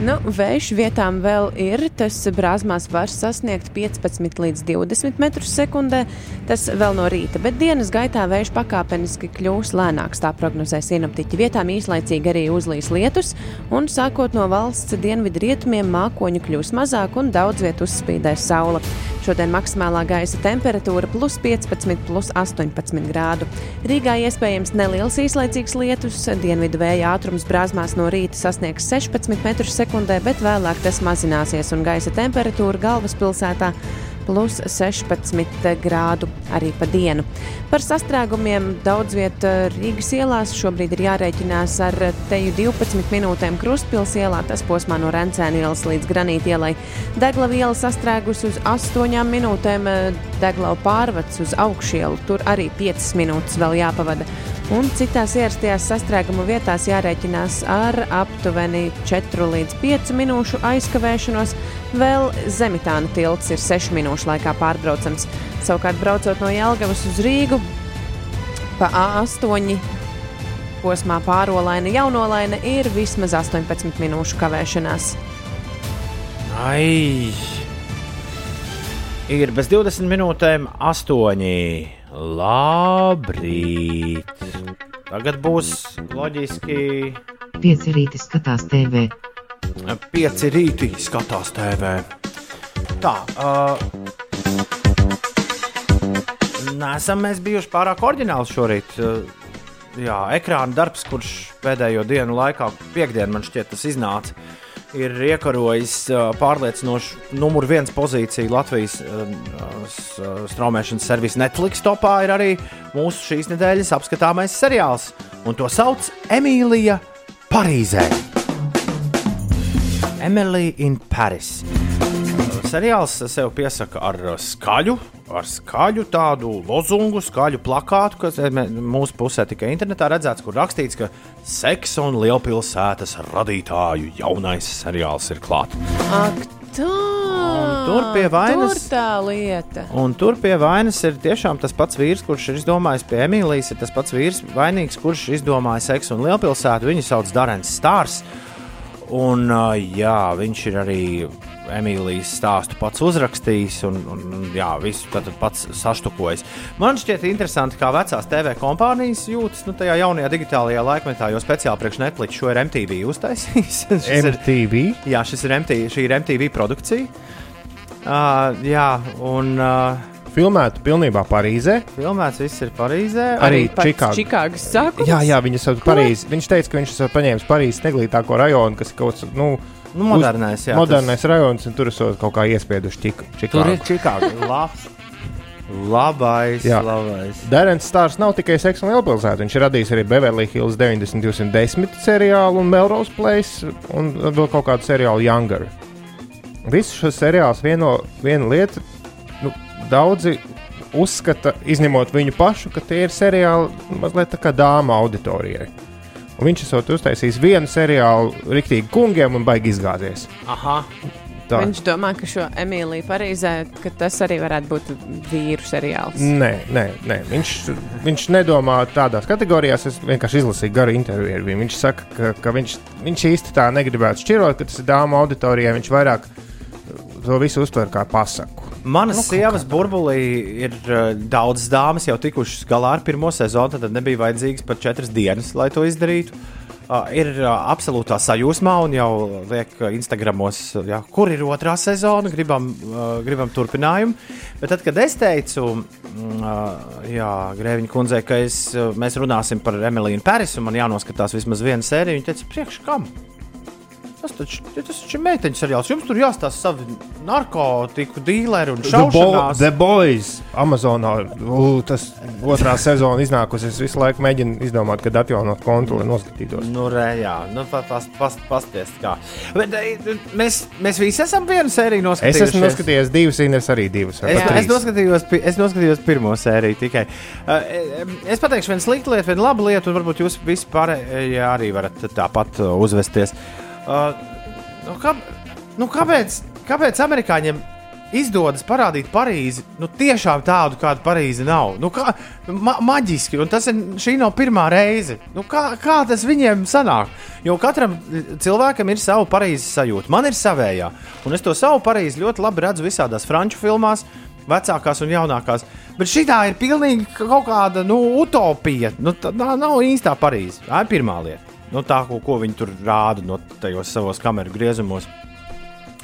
Nu, vējš vietām vēl ir. Tas brāzmās var sasniegt 15 līdz 20 metrus sekundē. Tas vēl no rīta, bet dienas gaitā vējš pakāpeniski kļūs lēnāks. Tā prognozē sinoptiķi. Vietām īslaicīgi arī uzlīs lietus, un sākot no valsts dienvidu rietumiem mākoņu kļūs mazāk un daudz vietu uzspīdēs saule. Šodien maksimālā gaisa temperatūra plus 15, plus 18 grādu. Rīgā iespējams neliels īslaicīgs lietus, dienvidu vēja ātrums brāzmās no rīta sasniegs 16 metrus sekundē, bet vēlāk tas mazināsies un gaisa temperatūra galvaspilsētā plus 16 grādu arī pa dienu. Par sastrēgumiem daudz vietā Rīgas ielās šobrīd ir jārēķinās ar teju 12 minūtēm Krustpils ielā, tas posmā no Rencēna ielas līdz Granīta ielai. Degla viela sastrēgus uz 8 minūtēm, Deglau pārvads uz augšielu, tur arī 5 minūtes vēl jāpavada. Un citās ierastajās sastrēguma vietās jārēķinās ar aptuveni 4 līdz 5 minūšu aizkavēšanos. Vēl Zemitāna tilts ir 6 minūšu laikā pārbraucams. Savukārt, braucot no Jelgavas uz Rīgu, pa A8 posmā pārolaina jaunolaina ir vismaz 18 minūšu kavēšanās. Ai! Ir bez 20 minūtēm 8. Labrīt! Tagad būs loģiski Pieci rīti skatās TV. pieci rīti skatās TV. Tā, uh, nesam mēs bijuši pārāk oriģināli šorīt. Uh, jā, ekrāna darbs, kurš pēdējo dienu laikā, piekdienā man šķiet, tas iznāca. Ir iekarojis pārliecinošu numur viens pozīciju Latvijas straumēšanas servisa Netflix topā. Ir arī mūsu šīs nedēļas apskatāmais seriāls, un to sauc Emīlija Parīzē. Emily in Paris. Seriāls sev piesaka ar skaļu, ar skaļu tādu lozungu, skaļu plakātu, kas eh, mūsu pusē tikai internetā redzēts, kur rakstīts, ka seksa un lielpilsētas radītāju jaunais seriāls ir klāts. Tur pie vainas- Tur tā lieta. Un tur pie vainas ir tiešām tas pats vīrs, kurš ir izdomājis pie Emīlijas. Ir tas pats vīrs, vainīgs, kurš izdomāja seksu un lielpilsētu. Viņu sauc Darens Stārs. Un, jā, viņš ir arī Emīlijas stāstu pats uzrakstījis un, un un, jā, visu pats saštukojis. Man šķiet interesanti, kā vecās TV kompānijas jūtas nu, tajā jaunajā digitālajā laikmetā, jo speciāli priekš Netflix šo ir MTV uztaisījis. Šis ir- MTV. Jā, šis ir MTV, šī ir MTV produkcija. Uh, jā, un. Uh, Filmēta pilnībā Parīzē. Filmēts viss ir Parīzē. Arī Čikāgā. Čikāgas sākums. Jā, jā, viņa sauc Parīzi. Viņš teica, ka viņš ir paņēmis Parīzes neglītāko rajonu, kas ir kaut kas nu, Nu, modernais, jā, modernais tas- rajons, un tur esot kaut kā iespieduši Čik Čikāgu. Tur ir Čikāga. Labs. Labais, Jā. labais. Darens Stārs nav tikai seksa un lielpilsēta. Viņš ir radījis arī Beverly Hills 90210 seriālu un Melrose Place un vēl kaut kādu seriālu Younger. Visus šos seriālus vieno viena lieta, nu, daudzi uzskata, izņemot viņu pašu, ka tie ir seriāli mazliet tā kā dāma auditorijai. Un viņš esot uztaisījis vienu seriālu riktīgi kungiem un baigi izgāzies. Aha. Tā. Viņš domā, ka šo Emīliju Parīzē, ka tas arī varētu būt vīru seriāls. Nē, nē, nē. Viņš, viņš nedomā tādās kategorijās. Es vienkārši izlasīju garu interviju ar viņu. Viņš saka, ka, ka viņš, viņš īsti tā negribētu šķirot, ka tas ir dāmas auditorijai. Viņš vairāk to visu uztver kā pasaku. Manas nu, sievas burbulī ir uh, daudzas dāmas jau tikušas galā ar pirmo sezonu, tad nebija vajadzīgs pat četras dienas, lai to izdarītu. Uh, ir uh, absolūtā sajūsmā un jau liek uh, Instagramos, uh, jā, kur ir otrā sezona, gribam, uh, gribam turpinājumu. Bet tad, kad es teicu, uh, Grēviņa kundzei, ka es, uh, mēs runāsim par Emīliju Pērisu un man jānoskatās vismaz viena sērija, viņa teica, priekš kam? Tas taču, tas taču ir meiteņu seriāls. Jums tur jāstāsta savi narkotiku dīleri un The, bo šaušanās. The Boys Amazonā. U, tas otrā sezona iznākusi. Es visu laiku mēģinu izdomāt, kad atjaunot kontu, lai noskatītos. Nu, re, jā, nu, pa- pas, pas, pasties, kā. Bet, e, mēs, mēs visi esam vienu sēriju Es noskatījušies. esmu noskatījies divas, Ines arī divas. Es, es, noskatījos, es noskatījos pirmo sēriju tikai. Uh, e, es pateikšu vienu sliktu lietu, vienu labu lietu, un varbūt jūs vispār arī varat tāpat uzvesties. Uh, nu, kā, nu, kāpēc, kāpēc amerikāņiem izdodas parādīt Parīzi nu, tiešām tādu, kāda Parīze nav? Nu, kā, ma maģiski, un tas ir, šī nav pirmā reize. Nu, kā, kā tas viņiem sanāk? Jo katram cilvēkam ir sava Parīzes sajūta. Man ir savējā, un es to savu Parīzi ļoti labi redzu visādās franču filmās vecākās un jaunākās. Bet šī tā ir pilnīgi kaut kāda nu, utopija. Nu, tā nav īstā Parīze. Tā ir pirmā lieta. Nu, tā, ko, ko viņi tur rāda no tajos savos kameru griezumos.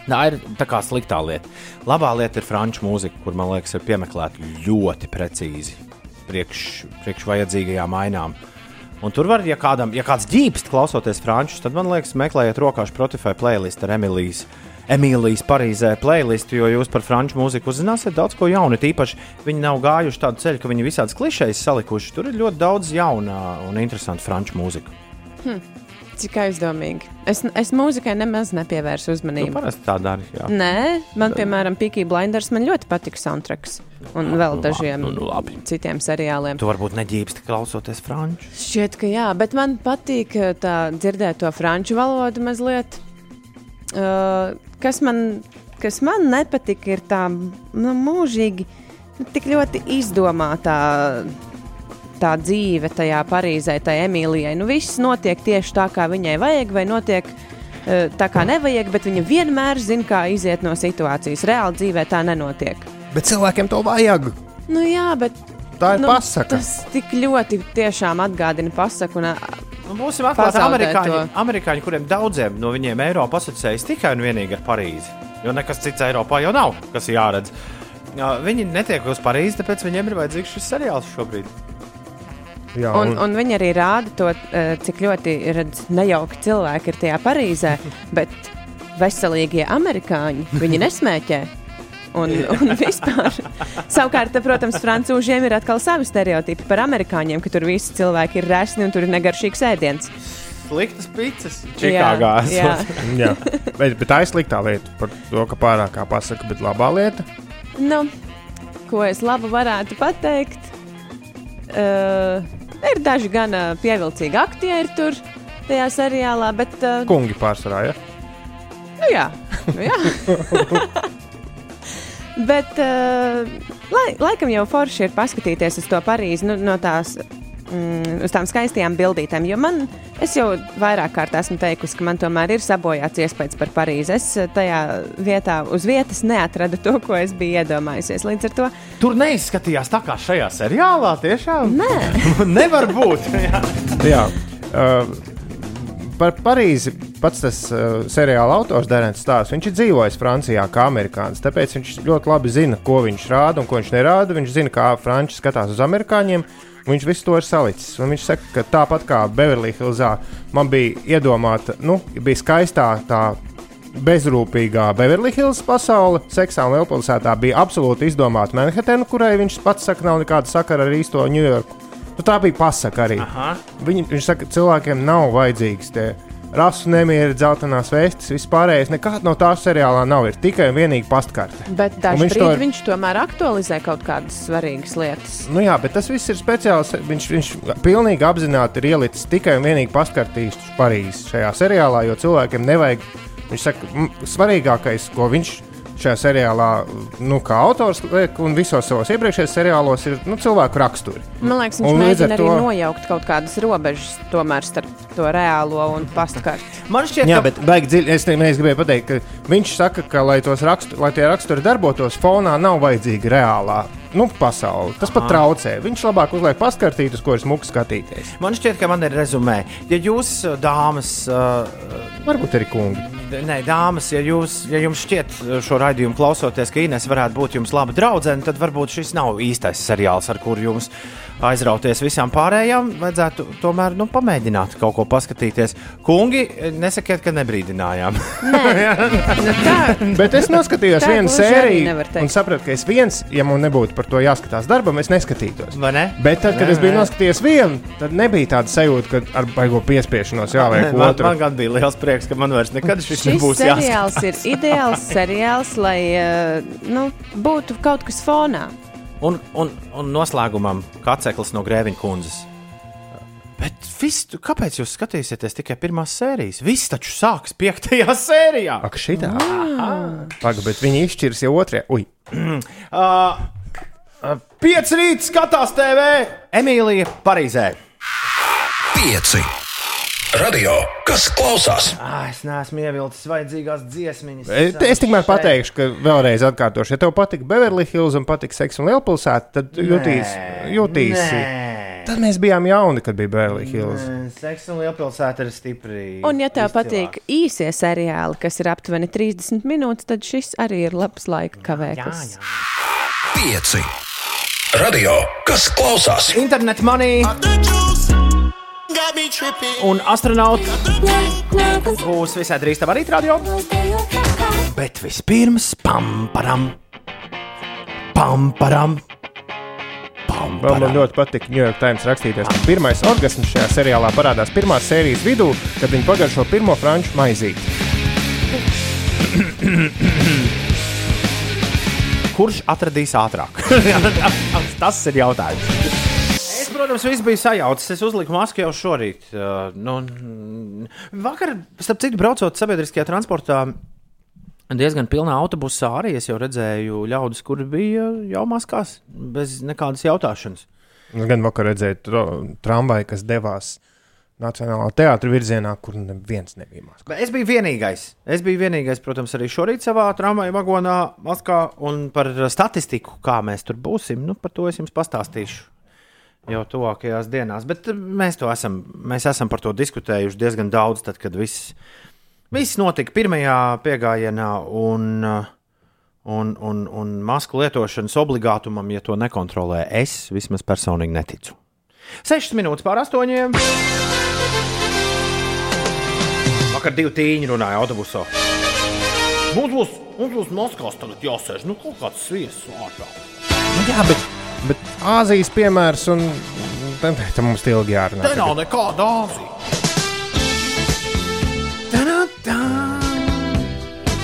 Tā ir tā kā sliktā lieta. Labā lieta ir franču mūzika, kur man liekas, ir piemeklēta ļoti precīzi priekš, priekš vajadzīgajām ainām. Un tur var, ja, kādam, ja kāds ģīpst klausoties frančus, tad man liekas, meklējiet rokā Spotify playlist ar Emīlijas. Emīlijas Parīzē playlistu, jo jūs par franču mūziku uzzināsiet daudz ko jaunu. Tīpaši viņi nav gājuši tādu ceļu, ka viņi visādas klišejas salikuši. Tur ir ļoti daudz jauna un interesanta franču mūzika. Hm. Cik aizdomīgi. Es, es mūzikai nemaz nepievērsu Nu, uzmanību. parasti tā dara. jā. Nē, man, piemēram, Pikī Blinders man ļoti patika soundtracks. Un vēl dažiem nu, nu, labi. citiem seriāliem. Tu varbūt neģībsti klausoties franču. Šķiet, ka jā, bet man patīk eh, tā dzirdēt to franču valodu mazliet. Uh, kas, man, kas man nepatika, ir tā nu, mūžīgi, nu, tik ļoti izdomātā tā dzīve tajā Parīzē, tajā Emīlijai. Nu, viss notiek tieši tā, kā viņai vajag, vai notiek uh, tā, kā nevajag, bet viņa vienmēr zina, kā iziet no situācijas. Reāli dzīvē tā nenotiek. Bet cilvēkiem to vajag. Nu, jā, bet Tā ir nu, pasaka. Tas tik ļoti tiešām atgādina pasaku. Un, Nu, būsim atklāti, Pazaudēt amerikāņi, to. amerikāņi, kuriem daudziem no viņiem Eiropā asociējas tikai un vienīgi ar Parīzi. Jo nekas cits Eiropā jau nav, kas ir jāredz. Jā, Viņi netiek uz Parīzi, tāpēc viņiem ir vajadzīgs šis seriāls šobrīd. Jā, Un, un viņi arī rāda to, eh, cik ļoti redz, nejauki cilvēki ir tajā Parīzē. Bet veselīgie amerikāņi. Viņi nesmēķē. Un, un vispār. Savukārt, te, protams, frančūžiem ir atkal savi stereotipi par amerikāņiem, ka tur visi cilvēki ir resni un tur ir negaršīgs ēdiens. Sliktas pizzas. Jā, Čikāgā. jā. Jā, bet, bet tā ir sliktā lieta par to, ka pārāk kā pasaka, bet labā lieta. Nu, ko es labu varētu pateikt? Uh, ir daži gan pievilcīgi aktieri tur tajā seriālā, bet. Uh, Kungi pārsvarā, ja? Nu, jā, nu, jā. Bet, uh, lai, laikam jau forši ir paskatīties uz to Parīzi nu, no tās, mm, uz tām skaistajām bildītēm. Jo man, es jau vairāk kārt esmu teikusi, ka man tomēr ir sabojāts iespējas par Parīzi. Es eh, tajā vietā, uz vietas neatradu to, ko es biju iedomājusies. Līdz ar to Tur neizskatījās tā kā šajā seriālā. Tiešām? Nē, nevar būt. Jā. Jā. Uh, par Parīzi pats tas uh, seriāla autors Derens stāsta. Viņš ir dzīvojis Francijā kā amerikānis. Tāpēc viņš ļoti labi zina, ko viņš rāda un ko viņš nerāda. Viņš zina, kā franči skatās uz amerikāņiem. Viņš visu to ir salicis. Un viņš saka, ka tāpat kā Beverly Hillsā man bija iedomāta, nu, bija skaistā tā bezrūpīgā Beverly Hills pasaule, seksā un lielpilsētā bija absolūti izdomāta Manhattan, kurai viņš pats saka, nav nekāda sakara ar īsto Ņujorku. Nu, tā bija pasaka arī. Aha. Viņi, viņš saka, ka cilvēkiem nav vajadzīgs tie rasu nemieri, dzeltenās vēstis, vispārējais. Nekāda no tā seriālā nav. Ir tikai un vienīgi pastkarte. bet viņš to ir- viņš tomēr aktualizē kaut kādas svarīgas lietas. Nu, jā, bet tas viss ir speciāls. Viņš, viņš pilnīgi apzināti ir ielicis tikai un vienīgi paskartīs uz Parīzi šajā seriālā, jo cilvēkiem nevajag. Viņš saka, svarīgākais, ko viņš šajā seriālā, nu, kā autors liek, un visos savos iepriekšējos seriālos, ir nu, cilvēku raksturi. Man liekas, viņš mēģina arī to- nojaukt kaut kādas robežas tomēr starp to reālo un pastkarti. Man šķiet, Jā, ka bet baigi dziļi. Es, te- es gribēju pateikt, ka viņš saka, ka, lai, tos rakstu, lai tie raksturi darbotos, fonā nav vajadzīga reālā nu, pasaule. Tas pat Aha. traucē. Viņš labāk uzliek paskartītus, ko ir smuki skatīties. Man šķiet, ka man ir rezumē. Ja jūs, uh, dāmas, uh, Varbūt arī kungi. Nē, dāmas, ja, jūs, ja jums šķiet uh, šo raidījumu klausoties, ka Inês varētu būt jums laba draudzene, tad varbūt šis nav īstais seriāls, ar kuru jums aizrauties visām pārējām. Vajadzētu tomēr nu, pamēģināt kaut ko paskatīties. Kungi, nesakiet, ka nebrīdinājām. Nu, tā, Bet es noskatījos Tā vienu sēriju un sapratu, ka es viens, ja man nebūtu par to jāskatās darbam, es neskatītos. Ne? Bet tad, kad Nē, es biju nē. noskatījies vienu, tad nebija tāda sajūta, ka ar baigo piespiešanos man, otru. man gan bija liels prieks, ka man vairs nekad šis, šis nebūs jāskatās. seriāls ir ideāls seriāls, lai uh, nu, būtu kaut kas fonā. Un, un, un noslēgumam Kaceklis no Grēviņa kundzes. Bet viss, kāpēc jūs skatīsieties tikai pirmās sērijas? Viss taču sāks piektajā sērijā. Ak, šitā. Pagaid, bet viņi izšķirs jau otrajā. Ui, Uh, uh, Pieci rīt skatās TV Emīlija Parīzē. Pieci. Radio, kas klausās? Ah, es neesmu ievilcis vajadzīgās dziesmiņas. Es, es tikmēr pateikšu, ka vēlreiz atkārtošu, ja tev patīk Beverly Hills un patīk seks un lielpilsēta, tad jutīs, jutīsi. Tad mēs bijām jauni, kad bija Beverly Hills. Seks un lielpilsēta ir stipri. Un, ja tev patīk īsie seriāli, kas ir aptuveni 30 minūtes, tad šis arī ir labs laika kavēklis. Pieci. Radio, kas klausās? Internet money un astronauts būs visai drīz tam arī radio. Bet vispirms pamparam, pamparam. Man, man ļoti patīk New York Times rakstīties, ka pirmais orgasms šajā seriālā parādās pirmās sērijas vidū, kad viņi pagaršo pirmo franču maizīti. Kurš atradīs ātrāk? Tas ir jautājums. Protams, viss bija sajaucis. Es uzliku masku jau šorīt. Uh, nu, vakar, starp citu, braucot sabiedriskajā transportā, diezgan pilnā autobusā arī es jau redzēju ļaudis, kuri bija jau maskās, bez nekādas jautāšanas. Es gan vakar redzēju tra tramvaju, kas devās Nacionālā teātra virzienā, kur neviens nebija maskā. Es biju vienīgais. Es biju vienīgais, protams, arī šorīt savā tramvaja vagonā, maskā. Un par statistiku, kā mēs tur būsim, nu, par to es jums pastāstīšu jau tuvākajās dienās. Bet eh, mēs, esam, mēs esam par to diskutējuši diezgan daudz, tad, kad viss, viss notika pirmajā piegājienā. Un, eh, Un, un, un masku lietošanas obligātumam, ja to nekontrolē, es vismaz personīgi neticu. 6 minūtes pār 8. Vakar divi tīņi runāja autobusā. Mums būs, mums būs Moskavas tagad jāsēž, nu kaut kāds sviests ārā. Nu, jā, bet, bet Āzijas piemērs un tam, mums ilgi jārunā. Te nav nekāda Āzija.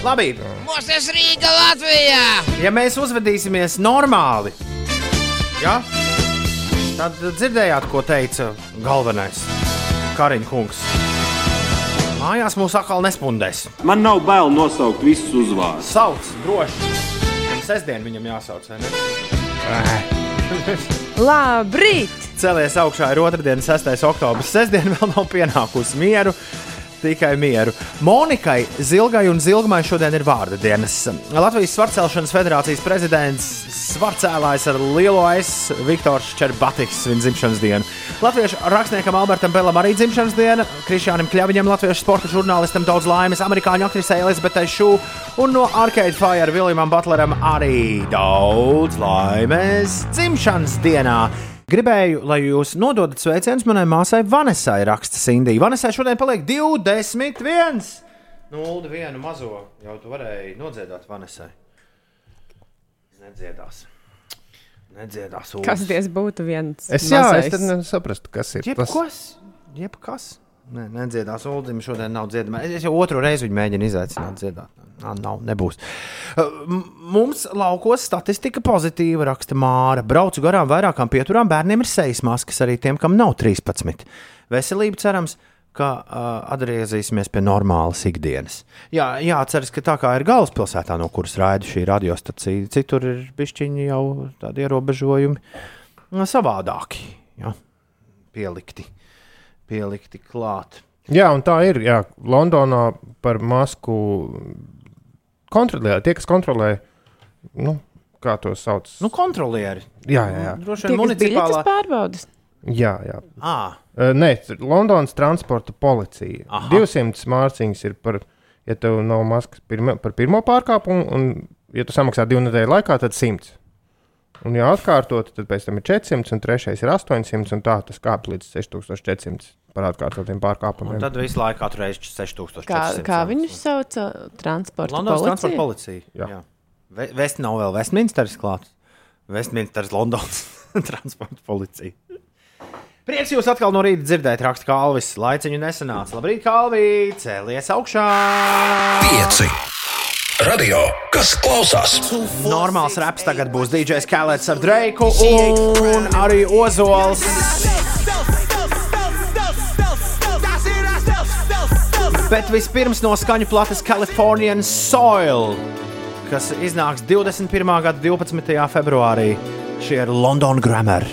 Labi, Mūsēs Rīga Latvijā! ja mēs uzvedīsimies normāli, ja? tad dzirdējāt, ko teica galvenais Kariņš kungs. Mājās mūs atkal nespundēs. Man nav bail nosaukt visus uzvārdus. Sauc, droši. Sestdien viņam jāsauc, vai ne? Labrīt! Celies augšā ir otrdiena, 6. oktobris. Sestdiena vēl nav pienākusi mieru. Tikai mieru. Monikai Zilgai un Zilgmai šodien ir vārda dienas. Latvijas Svarcelšanas federācijas prezidents Svarcēlājs ar lielo S. Viktors Čerbatiks svin dzimšanas dienu. Latviešu rakstniekam Albertam Belam arī dzimšanas diena, Krišānam Kļaviņam, latviešu sporta žurnālistam daudz laimes, amerikāņu aktrisei Elizabetei Šu un no Arcade Fire Viljamam Butleram arī daudz laimes dzimšanas dienā. Gribēju, lai jūs nododat sveicienus manai māsai Vanesai, raksta Sindija. Vanesai šodien paliek 21. 0,1 mazo jau tu varēji nodziedāt Vanesai. Nedziedās. Nedziedās. Ulas. Kas diez būtu viens? Es, jā, mazais? es tad nesaprastu, kas ir tas. Jebkas, jebkas. Nē, nedziedās. Uldim šodien nav dziedama. Es jau otru reizi viņu mēģinu izaicināt dziedāt. Nā, nav, nebūs. Uh, Mums laukos statistika pozitīva, raksta Māra. Braucu garām vairākām pieturām, bērniem ir sejas maskas, arī tiem, kam nav 13. Veselība cerams, ka uh, atgriezīsimies pie normālas ikdienas. Jā, jāatceras, ka tā kā ir galvaspilsētā, no kuras raida šī radiostacija, citur ir bišķiņi jau tādi ierobežojumi uh, savādāki, jā, pielikti, pielikti klāt. Jā, un tā ir. Jā, Londonā par masku kontrolē, tie, kas kontrolē, nu, kā to sauc. Nu, kontrolieri. Jā, jā, jā. Droši vien kas biļetes municipālā. pārbaudas. jā, jā. Ah, Uh, Nē, Londonas transporta policija. Aha. 200 mārciņas ir par, ja tev nav maskas pirma, par pirmo pārkāpumu, un, ja tu samaksā divu nedēļu laikā, tad 100. Un, ja atkārtot, tad pēc tam ir 400, un trešais ir 800, un tā tas kāp līdz 6400 par atkārtotiem pārkāpumiem. un tad visu laiku katru reizi 6000. Kā, kā viņus sauc? Transporta Londonas policija? transporta policija. Jā. Jā. Ve- Vest nav vēl Westminsteris klāts. Westminsteris, Londonas transporta policija. Prieks jūs atkal no rīta dzirdēt, raksta Kalvis. Laiciņu nesanāca. Labrīt, Kalvī! Cēlies augšā! Pieci. Radio, kas klausās? Normāls raps tagad būs DJs Kalets ar Dreiku un arī Ozols. Bet vispirms no skaņu plates Californian Soil, kas iznāks 21. gada 12. februārī. Šie ir London Grammar.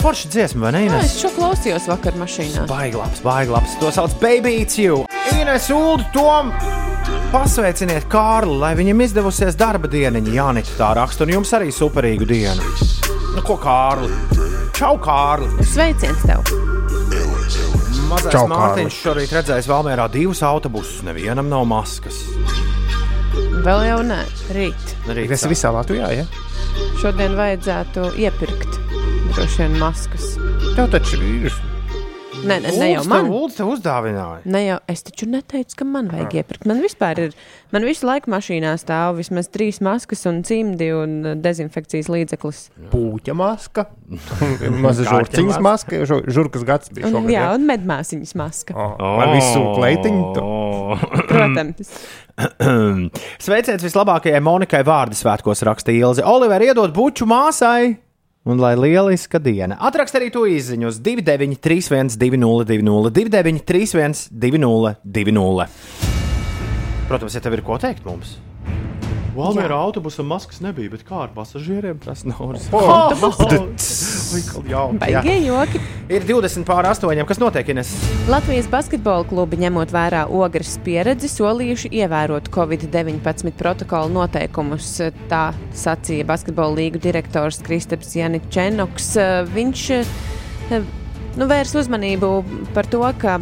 Forši dziesma, vai ne? Jā, es šo klausījos vakar mašīnā. Baiglaps, baiglaps. To sauc Baby It's You. Ines Ulu, Tom, pasveiciniet Kārli, lai viņam izdevusies darba dieniņa. Jānis tā raksta, un jums arī superīgu dienu. Nu, ko Kārli? Čau, Kārli! Sveiciens tev! Mazais Čau, Mārtiņš šorīt redzējis Valmērā divus autobusus. Nevienam nav maskas. Vēl jau nē, rīt. Rīt Tas ir visā Latvijā, ja? Šodien vajadzētu iepirkt droši vien maskas. Tev taču ir. Nē, nē, ne jau man. Ulds tev uzdāvināja. Ne jau, es taču neteicu, ka man vajag iepirkt. Man vispār ir, man visu laiku mašīnā stāv vismaz trīs maskas un cimdi un uh, dezinfekcijas līdzeklis. Pūķa maska, maza žurciņas maska, žurkas gads bija Un, šogad. jā, ja? un medmāsiņas maska. Ar visu kleitiņu. tu- Protams. Sveiciens vislabākajai Monikai vārdu svētkos raksta Ilze. Oliver, iedod buču māsai! Un lai lieliska diena. Atrakst arī to izziņu uz 293, 202, 293, 202. Protams, ja tev ir ko teikt mums. Valmērā autobusa maskas nebija, bet kā ar pasažieriem tas nav. Baigie. Ir 20 pār 8. Kas notiek? Ines? Latvijas basketbola klubi, ņemot vērā ogres pieredzi, solījuši ievērot Covid-19 protokolu noteikumus. Tā sacīja basketbola līgu direktors Kristaps Janičenoks. Viņš eh, nu, vērs uzmanību par to, ka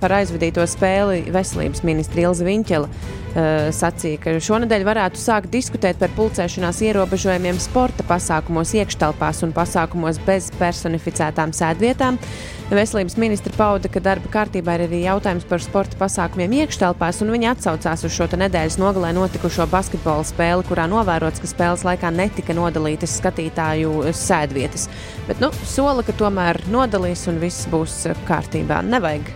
par aizvadīto spēli veselības ministra Ilza Viņķela sacīja, ka šonadēļ varētu sākt diskutēt par pulcēšanās ierobežojumiem sporta pasākumos, iekštelpās un pasākumos bez personificētām sēdvietām. Veselības ministra pauda, ka darba kārtībā ir arī jautājums par sporta pasākumiem iekštelpās, un viņa atsaucās uz šo nedēļas nogalē notikušo basketbola spēli, kurā novērots, ka spēles laikā netika nodalītas skatītāju sēdvietas. Bet nu, sola, ka tomēr nodalīs un viss būs kārtībā. Nevajag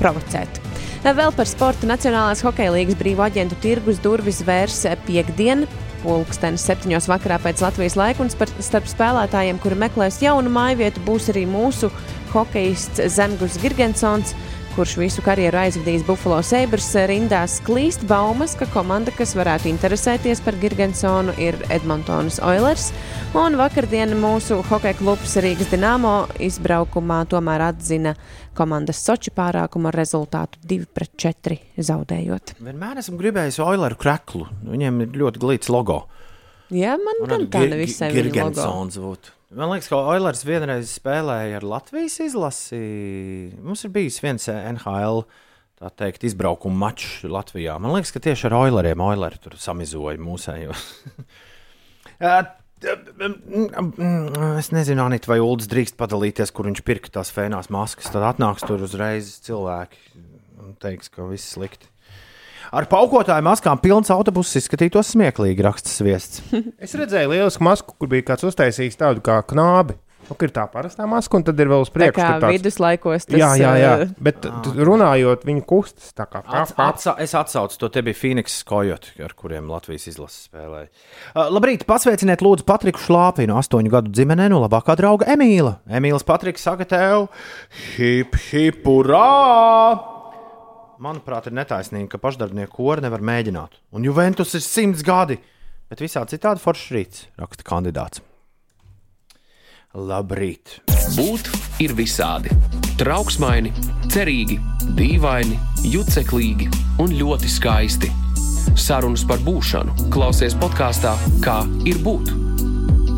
provocēt. Vēl par sportu Nacionālās hokeja līnijas brīvo aģentu tirgus durvis vērs piekdien. Pulkstenis septiņos vakarā pēc Latvijas laika un starp spēlētājiem, kuri meklēs jaunu māju vietu, būs arī mūsu hokejists Zemgus Girgensons, kurš visu karjeru aizvadījis Buffalo Sabres rindās. Klīst baumas, ka komanda, kas varētu interesēties par Girgensonu, ir Edmontonas Oilers. Un vakardien mūsu hokeja klubs Rīgas Dienāmo izbraukumā tomēr atzina komandas Soči pārākumu rezultātu 2-4 zaudējot. Vienmēr esmu gribējis Oileru kreklu. Viņiem ir ļoti glīts logo. Jā, man gan tā nevisai logo. Girgensons būtu. Man liekas, ka Oilers vienreiz spēlēja ar Latvijas izlasi. Mums ir bijis viens NHL tā teikt, izbraukuma mačs Latvijā. Man liekas, ka tieši ar Oileriem Oileri tur samizoja mūsējos. Es nezinu, Anita, vai Ulas drīkst padalīties, kur viņš pirka tās fēnās maskas. Tad atnāks tur uzreiz cilvēki un teiks, ka viss slikti. Ar paukotāju maskām pilns autobuss izskatītos smieklīgi, raksts viests. Es redzēju lielisku masku, kur bija kāds uztaisījis tādu kā knābi. Nu, ir tā parastā maska, un tad ir vēl uz Tā priekšu. kā tur tāds- viduslaikos tas Jā, jā, jā. eh, Bet t- runājot, viņi kustas tā kā Ats, atsa, es atsaucu to, te bija Phoenix Kojot, ar kuriem Latvijas izlases spēlēja. Uh, labrīt, pasveiciniet lūdzu Patriku Šlāpinu, astoņu gadu ģimenē no labākā drauga Emīla. Emīls Patriks saka tev, hip, hip, urā! Manuprāt, ir netaisnīgi, ka pašdarbnieku kori nevar mēģināt. Un Juventus ir simts gadi, bet visā citādi foršs rīts, raksta kandidāts. Labrīt! Būt ir visādi. Trauksmaini, cerīgi, dīvaini, juceklīgi un ļoti skaisti. Sarunas par būšanu klausies podkāstā Kā ir būt.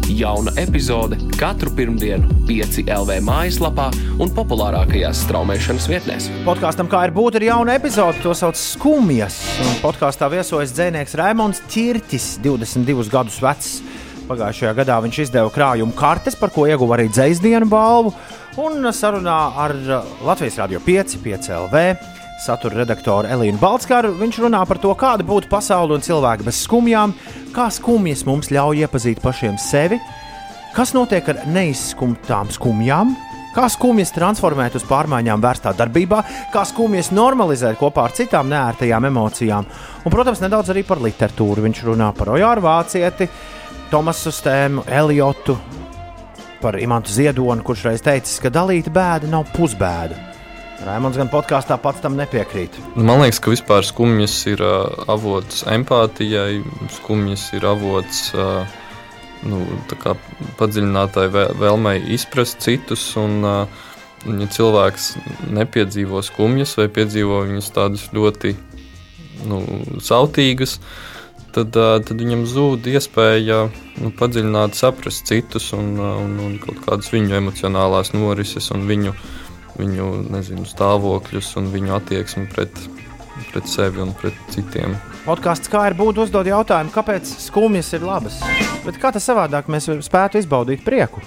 Jauna epizode katru pirmdienu, 5 LV mājaslapā un populārākajās straumēšanas vietnēs. Podkāstam, kā ir būt, ir jauna epizode, to sauc skumjas. Podkāstā viesojas dzinieks Raimons Čirtis, 22 gadus vecs. Pagājušajā gadā viņš izdeva krājumu kartes, par ko ieguva arī dzēsdienu balvu. Un sarunā ar Latvijas Rādio 5, 5 LV satura redaktoru Elīnu Balskaru viņš runā par to, kāda būtu pasaule un cilvēki bez skumjām, kā skumjas mums ļauj iepazīt pašiem sevi, kas notiek ar neizskumtām skumjām, kā skumjas transformēt uz pārmaiņām vērstā darbībā, kā skumjas normalizēt kopā ar citām neērtajām emocijām. Un, protams, nedaudz arī par literatūru. Viņš runā par Ojāru Vācieti, Tomasu Stēmu, Eliotu, par Imantu Ziedonu, kurš reiz teicis, ka dalīta bēda nav pusbēda. Raimons gan podkāstā pats tam nepiekrīt. Man liekas, ka vispār skumjas ir uh, avots empātijai, skumjas ir avots uh, nu, padziļinātai vē- vēlmei izprast citus. Un, uh, ja cilvēks nepiedzīvo skumjas vai piedzīvo viņas tādas ļoti nu, sautīgas, tad, tad viņam zūd iespēja nu, padziļināt, saprast citus un, un, un kaut kādas viņu emocionālās norises un viņu, viņu nezinu, stāvokļus un viņu attieksmi pret, pret sevi un pret citiem. Podkāsts kā ir būt uzdod jautājumu, kāpēc skumjas ir labas. Bet kā tas savādāk mēs spētu izbaudīt prieku?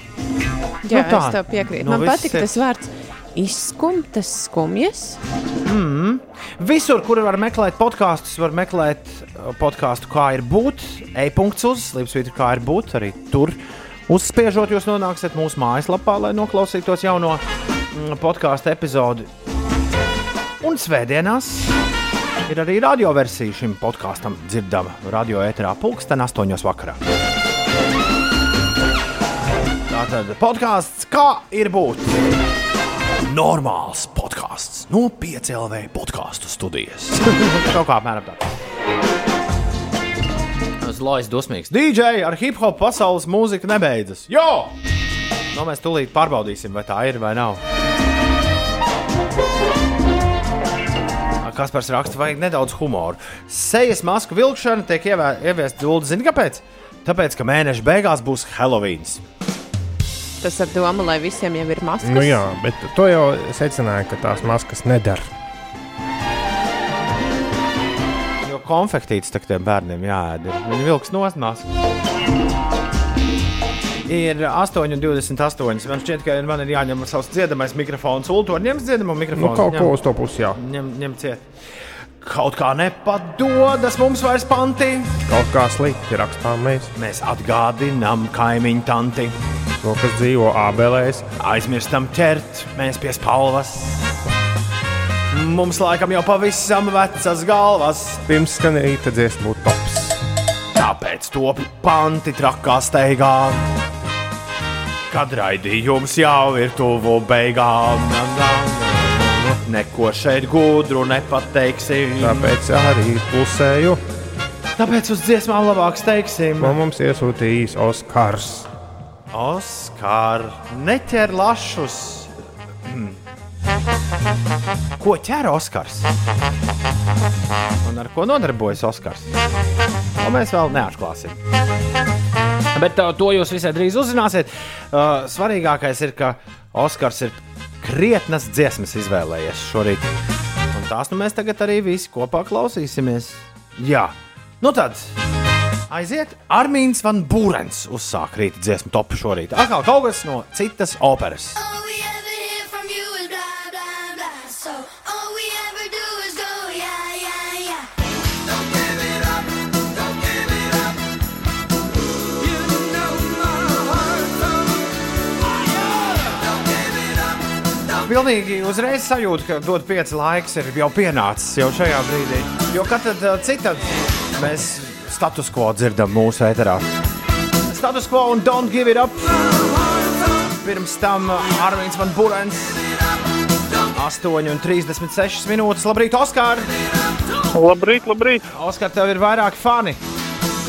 Jā, Nu tā. es tev piekrītu. No Man patīk sirds. tas vārds izskumtas skumjas. Mm. Visur, kur var meklēt podkāstus, var meklēt uh, podkāstu, kā ir būt. E-punkts uz Slimsvītra, kā ir būt. Arī tur uzspiežot, jūs nonāksiet mūsu mājaslapā, lai noklausītos jauno podkāstu epizodi. Un svētdienās ir arī radioversija šim podkāstam dzirdama radio ēterā pulksten 8. vakarā. Tātad podkāsts, kā ir būt. Normāls podkāsts no 5LV podkāstu studijas. Kaut kā apmēram tā. Zlojas dosmīgs. DJ ar hip hop pasaules mūziku nebeidzas. Jo! Nu, mēs tūlīt pārbaudīsim, vai tā ir vai nav. Kas par rakstu vajag nedaudz humoru. Sejas masku vilkšana tiek ieviesta dūle. Zini, kāpēc? Tāpēc, ka mēneša beigās būs Halloween. Tas ar domu, lai visiem jau ir maskas. Nu, jā, bet to jau secināja, ka tās maskas nedara. Jo konfektīts tak tiem bērniem jāēd. ir. Viņi vilks nosnās. Ir 8,28. Man šķiet, ka man ir jāņem savs dziedamais mikrofons. Ulu, ņems dziedamo mikrofonu. Nu, kaut ko uz to pusi, jā. Ņem, ņem ciet. Kaut kā nepadodas mums vairs panti. Kaut kā slikti rakstām mēs. Mēs atgādinām kaimiņu tanti. To, kas dzīvo ābelēs. Aizmirstam ķert, mēs pie spalvas. Mums laikam jau pavisam vecas galvas. Pirms skanēja dziesmu tops. Tāpēc top panti trakā steigā. Kad raidījums jau ir tuvu beigām. Neko šeit gudru nepateiksim. Tāpēc arī klusēju. Tāpēc uz dziesmām labāk teiksim. Man mums iesūtījis Oskars. Oskar, neķer lašus. Ko ķer Oskars? Un ar ko nodarbojas Oskars? To mēs vēl neatklāsim. Bet uh, to jūs visai drīz uzzināsiet. Uh, svarīgākais ir, ka Oskars ir krietnas dziesmas izvēlējies šorīt. Un tās nu mēs tagad arī visi kopā klausīsimies. Jā, nu tad aiziet. Armīns Van Būrens uzsāk rīta dziesmu topu šorīt. Atkal kaut kas no citas operas. Pilnīgi uzreiz sajūta, ka dod pieci laiks ir jau pienācis jau šajā brīdī. Jo kad tad uh, citādi mēs status quo dzirdam mūsu eterā? Status quo un don't give it up. Pirms tam Arvīns Van Burens. 8,36 minūtes. Labrīt, Oskar! Labrīt, labrīt! Oskar, tev ir vairāki fani.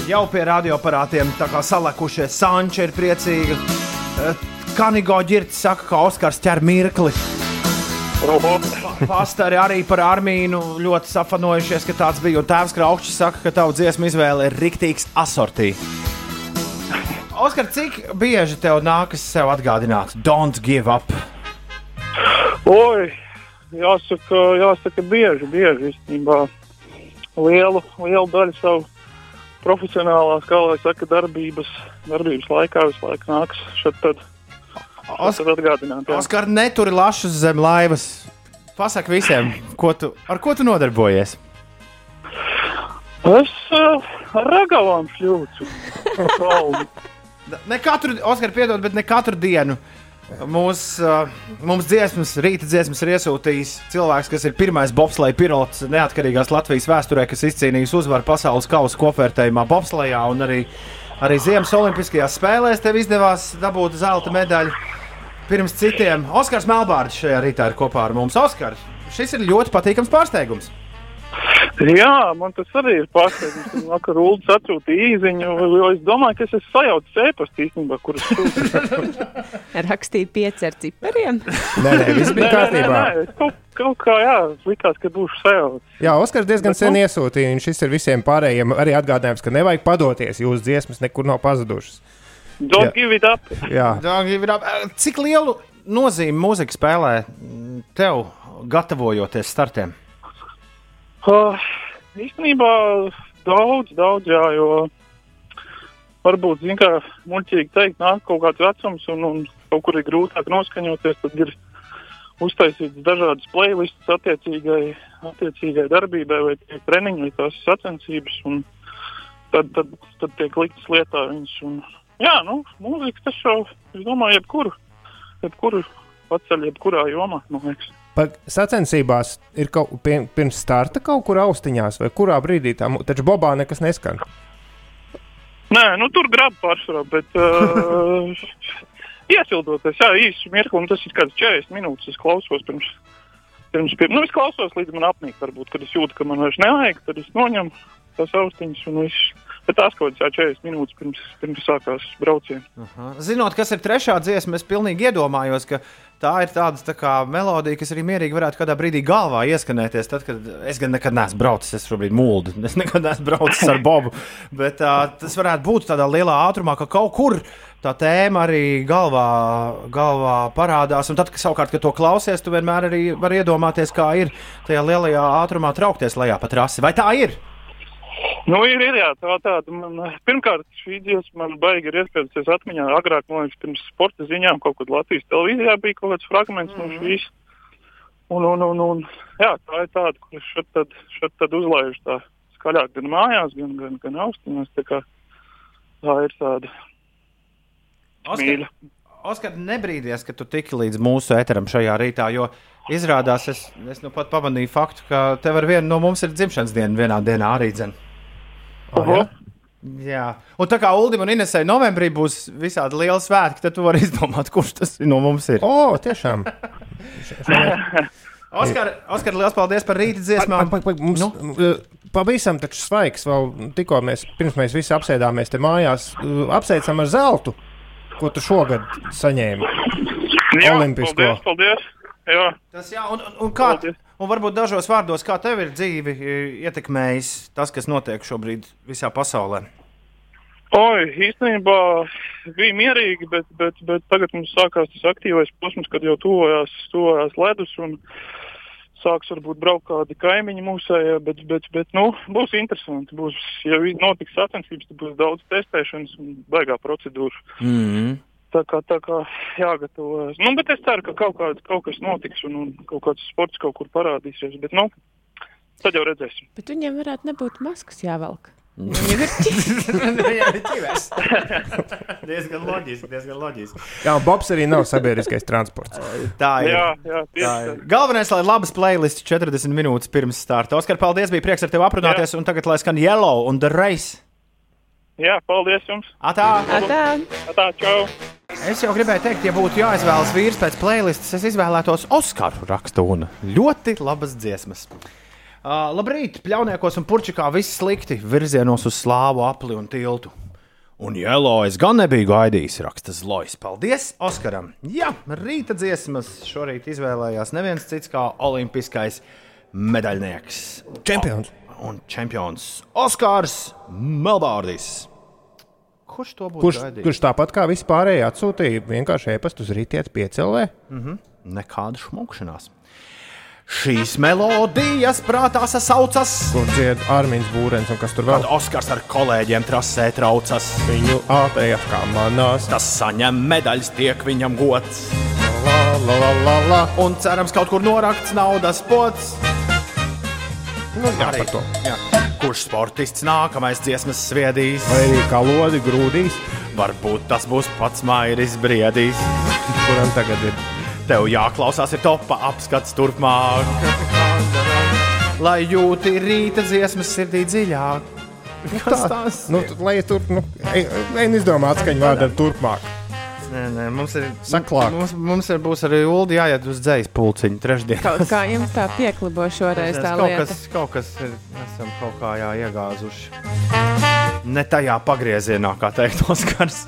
Jau pie radioaparātiem salekušies. Sanča ir priecīga. Kanigo ģirts saka, ka Oskars ķer mirkli. Pastari arī par Armīnu ļoti safanojušies, ka tāds bija. Un tēvs Kraukšs saka, ka tavu dziesmu izvēle ir riktīgs asortī. Oskar, cik bieži tev nākas sev atgādināt, don't give up? Oi, jāsaka, jāsaka bieži, bieži īstenībā. Lielu, lielu daļu savu profesionālās, kā lai saka, darbības, darbības laikā visu laiku nāks šeit tad. Oskar, neturi lašus zem laivas. Pasaki visiem, ko tu, ar ko tu nodarbojies? Es uh, ar ragavām šļūcu. ne katru, Oskar, piedod, bet ne katru dienu. Mūs, uh, mums dziesmas, rīta dziesmas ir iesūtījis cilvēks, kas ir pirmais bobsleja pilots neatkarīgās Latvijas vēsturē, kas izcīnījis uzvaru pasaules kausa kopvērtējumā bobslejā un arī uh, Arī Ziemas Olimpiskajās spēlēs tev izdevās dabūt zelta medaļu. Pirms citiem Oskars Melbārds šajā rītā ir kopā ar mums. Oskars, šis ir ļoti patīkams pārsteigums. Jā, man tas arī ir pārsteigums. Vakar Ulu atsūtīja īziņu, jo es domāju, ka es esmu sajaucis ēpastu īstenībā, kurus sūtīju. Rakstīja pieci ar cipariem? nē, nē, viss bija kārtībā. Nē, nē, nē, kaut, kaut kā, jā, likās, ka būšu sajaucis. Jā, Oskars diezgan Bet, sen nu... iesūtīja, un šis ir visiem pārējiem arī atgādinājums, ka nevajag padoties, jūsu dziesmas nekur nav pazudušas. Don't jā. give it up. Jā, Don't give it up. Cik lielu nozīmi mūzika spēlē tev, gatavojoties startiem? Uh, īstenībā daudz, daudz, jā, jo varbūt, zin, kā muļķīgi teikt, nāk kaut kāds vecums un, un kaut kur ir grūtāk noskaņoties, tad ir uztaisīts dažādas playlists attiecīgai, attiecīgai darbībai vai treniņu vai tās sacensības, un tad, tad, tad tiek liktas lietā viņas. Un, jā, nu, mūzika tas jau, es domāju, jebkuru, jebkuru paceļ, jebkurā jomā, man liekas. Sacensībās ir kaut pie, pirms starta kaut kur austiņās, vai kurā brīdī tam taču bobā nekas neskan. Nē, nu tur grab pārsvarā, bet uh, iesildoties, jā, īsi mirkli, un tas ir kāds 40 minūtes, es klausos pirms, pirms, pirms nu es klausos līdz man apnīk, varbūt, kad es jūtu, ka man vairs nevajag, tad es noņemu tās austiņas un viss. Bet tās kaut kādas 40 minūtes pirms, pirms sākās brauciens. Zinot, kas ir trešā dziesma, es pilnīgi iedomājos, ka tā ir tāda tā kā melodija, kas arī mierīgi varētu kādā brīdī galvā ieskanēties. Tad, kad es gan nekad neesmu braucis, es šobrīd mūldu, es nekad neesmu braucis ar Bobu. Bet uh, tas varētu būt tādā lielā ātrumā, ka kaut kur tā tēma arī galvā, galvā parādās. Un tad, kad savukārt, kad to klausies, tu vienmēr arī vari iedomāties, kā ir tajā lielajā ātrumā traukties lejā pa trasi. Vai tā ir? Nu, ir, ir jā, tā tāda. Man, pirmkārt, šī dziesma man baigi ir iespējas atmiņā. Agrāk, man liekas, pirms sporta ziņām kaut kad Latvijas televīzijā bija kaut kāds fragments mm -hmm. no šīs. Un, un, un, un, jā, tā ir tāda, kur šeit tad, šeit tad uzlaiž tā skaļāk gan mājās, gan, gan, gan austiņās. Tā, kā, tā ir tāda mīļa. Oskar, nebrīdies, ka tu tiki līdz mūsu eteram šajā rītā, jo izrādās, es, es nu pat pamanīju faktu, ka tev ar vienu no mums ir dzimšanas diena vienā dienā arī dzen. Oh, ja? Jā, un tā kā Ulim un Inesai novembrī būs visādi lieli svētki, tad tu vari izdomāt, kurš tas no mums ir. O, oh, tiešām! Oskar, Oskar, liels paldies par rīta dziesmām. Pa, pa, pa, mums, nu? Pavisam taču svaigs, vēl tikko mēs, pirms mēs visi apsēdāmies te mājās, apsveicam ar zeltu ko tu šogad saņēmi? Jā, Olimpisko. paldies, paldies. Jā. Tas jā, un, un, un, kā, un varbūt dažos vārdos, kā tev ir dzīvi e, ietekmējis tas, kas notiek šobrīd visā pasaulē? Oi, īstenībā bija mierīgi, bet, bet, bet tagad mums sākās tas aktīvais posms, kad jau tuvojās, tuvojās ledus. Un, sāks varbūt braukt kādi kaimiņi mūsējā, bet, bet, bet nu, būs interesanti. Būs, ja notiks sacensības, tad būs daudz testēšanas un baigā procedūra. Mm -hmm. Tā kā, tā kā jāgatavojas. Nu, bet es ceru, ka kaut, kād, kaut kas notiks un, un kaut kāds sports kaut kur parādīsies. Bet, nu, tad jau redzēsim. Bet viņiem varētu nebūt maskas jāvelk. Viņam ir ķīvēs. diezgan loģiski, diezgan loģiski. Jā, Bobs arī nav sabiedriskais transports. Tā ir. Jā, jā, tā ir. Galvenais, lai labas playlists 40 minūtes pirms starta. Oskar, paldies, bija prieks ar tevi aprunāties, jā. un tagad lai skan Yellow un The Race. Jā, paldies jums. Atā. Atā. Atā, čau. Es jau gribēju teikt, ja būtu jāizvēlas vīrs pēc playlistes, es izvēlētos Oskaru rakstu un ļoti labas dziesmas. Uh, labrīt, pļauniekos un purčikā viss slikti virzienos uz slāvu apli un tiltu. Un jēlo es gan nebiju gaidījis, raksta Zlojas. Paldies Oskaram! Jā, rīta dziesmas šorīt izvēlējās neviens cits kā olimpiskais medaļnieks. Čempions! O, un čempions Oskars Melbārdis. Kurš to būtu kurš, gaidījis? kurš tāpat kā vispārējie atsūtīja vienkārši e-pastu uz rītdienas piecēlē? Mm -hmm. Nekāda šmukšanās. Šīs melodijas prātā sasaucas. Kur dzied Armīns Būrens un kas tur vēl? Kad Oskars ar kolēģiem trasē traucas. Viņu ātrējās kā manās. Tas saņem medaļas, tiek viņam gods. La, la, la, la, la. Un cerams, kaut kur norakts naudas pots. Nu, jā, Arī- par to. Jā. Kurš sportists nākamais dziesmas sviedīs? Vai arī kā lodi grūdīs, Varbūt tas būs pats Mairis Briedīs. kuram tagad ir Tev jāklausās, ir topā apskats turpmāk. Lai jūti rīta dziesmas sirdī dziļāk. Kas tas Nu, tu- lai tur, nu, ej, ej, nu izdomā atskaņu vārdu ar turpmāk. Nē, nē, mums ir. Saklāk. Mums, mums ir, būs arī Ulu jāiet uz dzīs pulciņu trešdien. Kaut kā jums tā pieklibo šoreiz tā kaut lieta. kas, kaut kas ir, esam kaut kā jā, iegāzuši. Ne tajā pagriezienā, kā teikt, Oskars.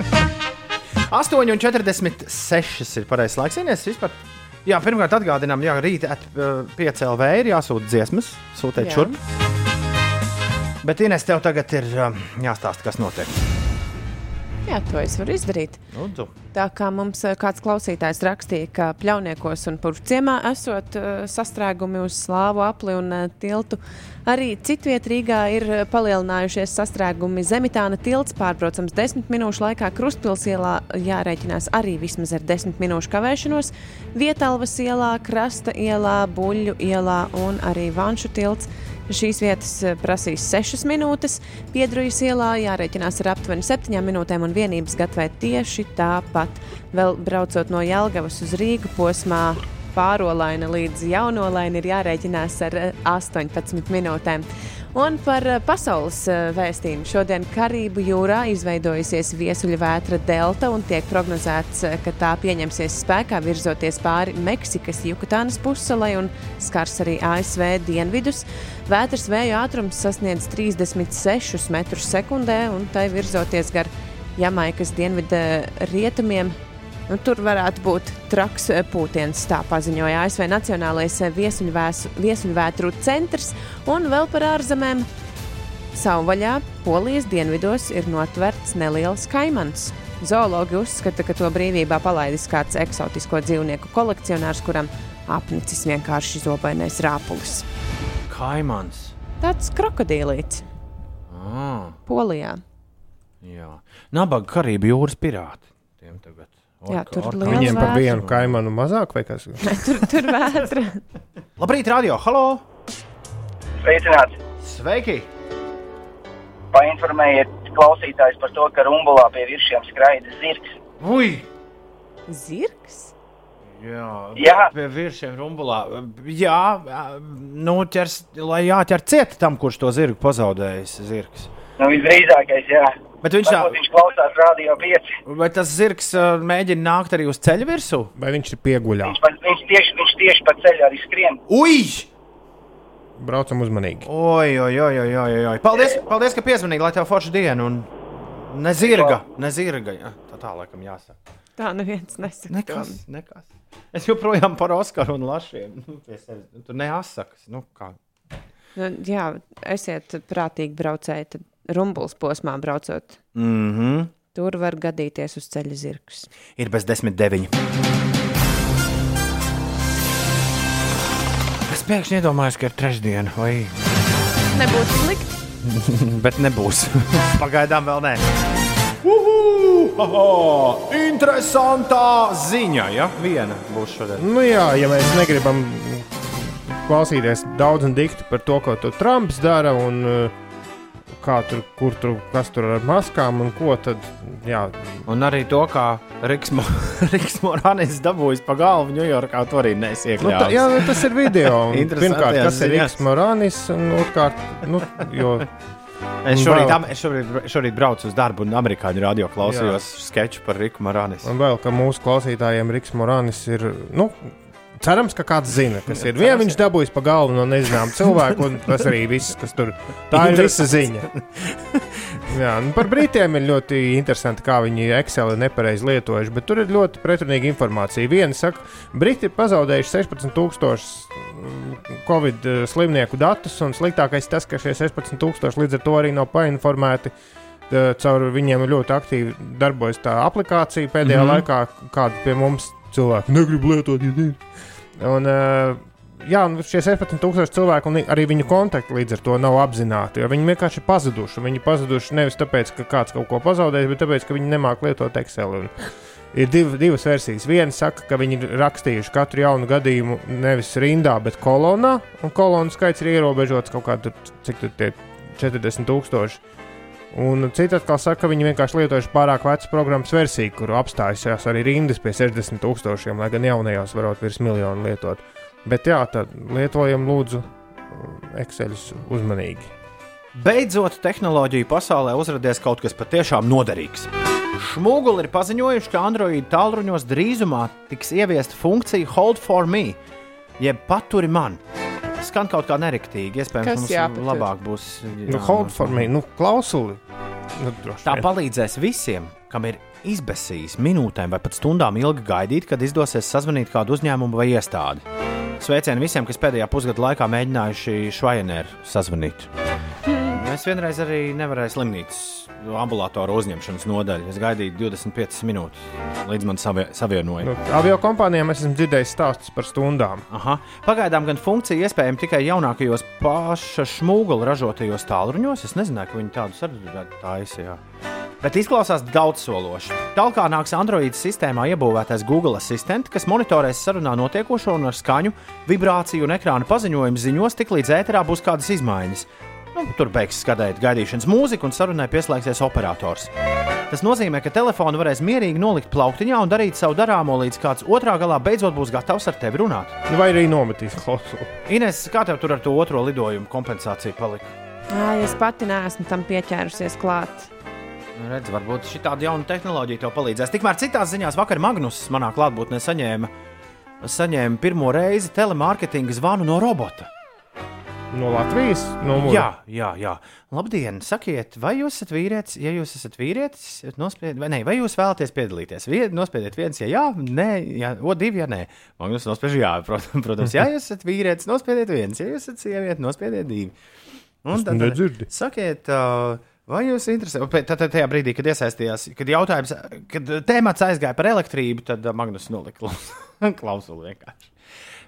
8,46 ir pareizais laiks. Ines, vispār, jā, pirmkārt, atgādinām, jā, rītā uh, 5 LV ir jāsūta dziesmas, sūtiet Jā. šurp. Bet, Ines, tev tagad ir um, jāstāsta, kas notiek. Jā, to es varu izdarīt. Lūdzu. Tā kā mums eh, kāds klausītājs rakstīja, ka pļauniekos un purvciemā esot uh, sastrēgumi uz slāvu apli un uh, tiltu, arī citviet Rīgā ir eh, palielinājušies sastrēgumi. Zemitāna tilts pārbraucams desmit minūšu laikā, Krustpils ielā jārēķinās arī vismaz ar desmit minūšu kavēšanos, Vietalvas ielā, Krasta ielā, Buļļu ielā un arī Vanšu tilts. Šīs vietas eh, prasīs 6 minūtes, Piedrujas ielā jārēķinās ar aptuveni 7 minūtēm un vienības gatavē tieši tāpat. Vēl braucot no Jelgavas uz Rīgu posmā pārolaina līdz jaunolaina ir jārēķinās ar eh, 18 minūtēm. Un par eh, pasaules eh, vēstījumu. Šodien Karību jūrā izveidojusies viesuļu vētra delta un tiek prognozēts, eh, ka tā pieņemsies spēkā virzoties pāri Meksikas Jukatānas pussalai un skars arī ASV dienvidus. Vētras vēja ātrums sasniedz 36 metrus sekundē un tai virzoties gar Jamaikas dienvidu rietumiem. Nu, tur varētu būt traks eh, pūtiens, tā paziņoja ASV Nacionālais eh, viesuļvētru centrs. Un vēl par ārzemēm. Savvaļā Polijas dienvidos ir notverts neliels kaimans. Zoologi uzskata, ka to brīvībā palaidis kāds eksotisko dzīvnieku kolekcionārs, kuram apnicis vienkārši zobainais rāpulis. Kaimans. Tāds krokodīlīts. Ah, Polijā. jā. Nabaga Karību jūras pirāti. Tagad. Jā, Orka- tur orka- liela Viņiem par vienu kaimanu mazāk vai kas? Tur, tur vētra. Labrīt, radio! Halo! Sveicināts! Sveiki! Painformējiet klausītājs par to, ka rumbulā pie virsiem skraida zirgs. Ui! Zirgs? Jā, Jā. pie virsiem rumbulā. Jā, nu, ķers, lai jāķer ciet tam, kurš to zirgu pazaudējis. Zirgs. Nu, visdrīzākais, jā. Bet viņš tā- Varbūt viņš klausās radio 5. Vai tas zirgs uh, mēģina nākt arī uz ceļa virsū? Vai viņš ir pieguļā? Viņš, pa- viņš, tieši, viņš tieši pa ceļu arī skrien. Ui! Braucam uzmanīgi. Oi, oi, oi, oi, oi, oi. Paldies, paldies, ka piezvanīji, lai tev forša diena. Un nezirga, nezirga. Jā, tā tā laikam jāsaka. Tā neviens nesaka. Nekas, nekas. Es joprojām par Oskaru un Lašiem. Nu. Nu, Tur neasakas. Nu, kā? Nu, jā, esiet prātīgi braucēji, tad rumbuls posmā braucot. Mm -hmm. Tur var gadīties uz ceļa zirgs. Ir bez desmit deviņi. Es pēkšņi iedomājos, ka ir trešdiena, vai Nebūtu slikti. Bet nebūs. Pagaidām vēl nē. Uhu! Aha! Interesantā ziņa, ja viena būs šodien. Nu, jā, ja mēs negribam klausīties daudz un dikti par to, ko Trumps dara un uh, kā tur, kur tur, kas tur ar maskām un ko tad. Jā, Un arī to, kā Riks, Mo Riks Morānis dabūjis pa galvu Ņujorkā, to arī nu, nesiekļāvis. tā, jā, tas ir video. Pirmkārt, kas ir. Riks Morānis un otrkārt, nu, jo. Es šorīt, am- es šorīt, šorīt braucu uz darbu, un amerikāņu radio klausījos sketču par Riku Morānis. Un vēl, ka mūsu klausītājiem Riks Morānis ir. Nu, Cerams, ka kāds zina, kas ir. Vienu viņš dabūjis pa galvu no nezināma cilvēka, un tas arī viss, kas tur. Tā ir visa ziņa. Jā, nu par Britiem ir ļoti interesanti, kā viņi Excel ir nepareizi lietojuši, bet tur ir ļoti pretrunīga informācija. Viena saka, Briti ir pazaudējuši 16,000 Covid eh, slimnieku datus, un sliktākais tas, ka šie 16,000 līdz ar to arī nav painformēti. Caur viņiem ļoti aktīvi darbojas tā aplikācija pēdējā mm. -hmm. laikā, kāda pie mums cilvēki negrib lietot. Ja. Un, uh, jā, un šie 16,000 cilvēki un arī viņu kontakti līdz ar to nav apzināti. Viņi vienkārši ir pazuduši. Viņi pazuduši nevis tāpēc, ka kāds kaut ko pazaudējis, bet tāpēc, ka viņi nemāķi lietot Excel. Un Ir div, divas versijas. Viena saka, ka viņi ir rakstījuši katru jaunu gadījumu nevis rindā, bet kolonā. Un kolonu skaits ir ierobežots kaut kādā, cik tur tie 40,000. Un citi atkal saka, ka viņi vienkārši lietojuši pārāk vecu programmas versiju, kur apstājās arī rindas pie 60 tūkstošiem, lai gan jaunajos varot virs miljonu lietot. Bet jā, tad lietojam lūdzu Excelus uzmanīgi. Beidzot, tehnoloģiju pasaulē uzrādījās kaut kas patiešām noderīgs. Šmūguli ir paziņojuši, ka Android tālruņos drīzumā tiks ieviesta funkcija Hold for me, jeb paturi man. Skan kaut kā neriktīgi, iespējams, Kas mums jāpatur? labāk būs. Nu, hold for me, nu, klausuli. Nu, Tā palīdzēs visiem, kam ir izbēsījis minūtēm vai pat stundām ilgi gaidīt, kad izdosies sazvanīt kādu uzņēmumu vai iestādi. Sveicieni visiem, kas pēdējā pusgada laikā mēģinājuši Švajeneru sazvanīt. Es vienreiz arī nevarēju slimnīcas ambulatoru uzņemšanas nodaļu. Es gaidīju 25 minūtes, līdz man savie, savienoja. Nu, avio kompānijām es esmu dzirdējis stāstus par stundām. Aha. Pagaidām gan funkcija iespējama tikai jaunākajos paša šmūgula ražotajos tālruņos. Es nezināju, ka viņi tādus arī taisīja. Bet izklausās daudzsološi. Tālāk nāks Android sistēmā iebūvētais Google Assistant, kas monitorēs sarunā notiekošo un ar skaņu, vibrāciju un ekrāna paziņojumu ziņos, tik līdz ēterā būs kādas izmaiņas. Nu, tur beigs skatīt gaidīšanas mūziku un sarunai pieslēgsies operators. Tas nozīmē, ka telefonu varēs mierīgi nolikt plauktiņā un darīt savu darāmo, līdz kāds otrā galā beidzot būs gatavs ar tevi runāt. Nu, Vai arī nometīs klausuli. Ines, kā tev tur ar to otro lidojumu kompensāciju palika? Ai, es pati neesmu tam pieķērusies klāt. Nu, Redz, varbūt šī tāda jauna tehnoloģija tev palīdzēs. Tikmēr citās ziņās vakar Magnus manā klātbūtnē saņēma, saņēma pirmo reizi telemārketinga zvanu no robota. No Latvijas? No mūža? Jā, jā, jā. Labdien, sakiet, vai jūs esat vīrietis? Ja jūs esat vīrietis, nospied, vai, ne, vai jūs vēlaties piedalīties? Vie, nospiediet viens, ja jā, nē, jā, o, divi, ja nē. Magnus nospiež jā, protams, ja jūs esat vīrietis, nospiediet viens, ja jūs esat sieviete, nospiediet divi. Un Es nedzirdu. Sakiet, uh, vai jūs interesē? Tad, tad tajā brīdī, kad iesaistījās, kad jautājums, kad tēmats aizgāja par elektrību, tad Magnus nolika klaus- klausuli vienkārši.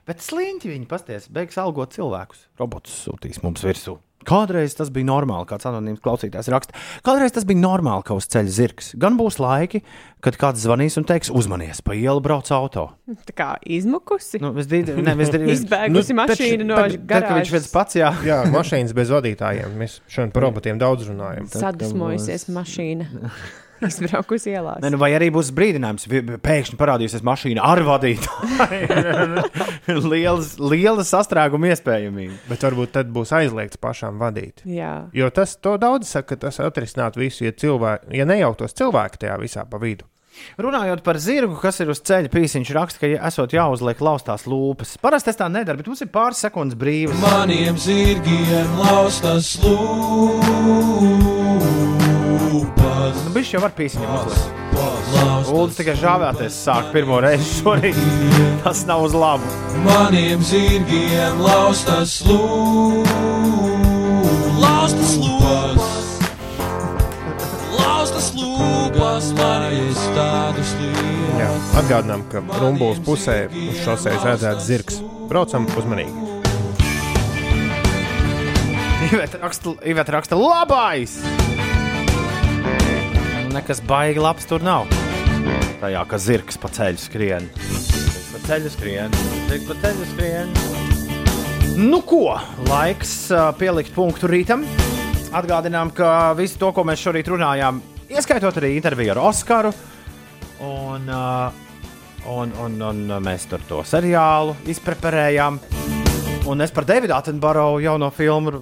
Bet sliņķi viņi pasties, beigs algot cilvēkus. Robotus sūtīs mums virsū. Kādreiz tas bija normāli, kāds anonīms klausītājs raksta. Kādreiz tas bija normāli, ka uz ceļa zirgs. Gan būs laiki, kad kāds zvanīs un teiks, uzmanies, pa ielu brauc auto. Tā kā izmukusi. Nu, visdrīz, ne, visdrīz, Izbēgusi mašīna no Tad, kad viņš viens pats, jā. Jā, mašīnas bez vadītājiem. Mēs šodien par robotiem daudz runājam. Sadusmojusies mašīna. Izbraukusi ielās. Ne, nu, vai arī būs brīdinājums, pēkšņi parādīsies mašīna ar vadītāju. lielas sastrēguma iespējamība. Bet varbūt tad būs aizliegts pašām vadīt. Jā. Jo tas to daudz saka, ka tas atrisināt visu, ja, cilvēki, ja nejauktos cilvēki tajā visā pa vidu. Runājot par zirgu, kas ir uz ceļa, pīsiņš raksta, ka ja esot jāuzliek laustās lūpas. Parasti tas tā nedara, bet mums ir pāris sekundes brīvas. Maniem zirgiem laustas lūpas. Nu, Viņš jau var pīsiņam uzlikt. Uldis tikai žāvēties sāk pirmo reizi šorīt. Tas nav uz labu. Maniem zirgiem laustas lūpas. Laustas lūpas. Laustas lūpas, manis tādus Jā. lietas. Atgādinām, ka rumbulas pusē uz šoseis redzēts zirgs. Braucam uzmanīgi. Iveta raksta, Iveta raksta labais! Nekas baigi labs tur nav. Tajā, ka zirgs pa ceļu skrien. Zirgs pa ceļu skrien, zirgs pa ceļu skrien. Nu ko, laiks ā, pielikt punktu rītam. Atgādinām, ka visu to, ko mēs šorīt runājām, ieskaitot arī interviju ar Oskaru. Un, ā, un, un, un mēs tur to seriālu izpreparējām. Un es par Davidu Attenborough jauno filmu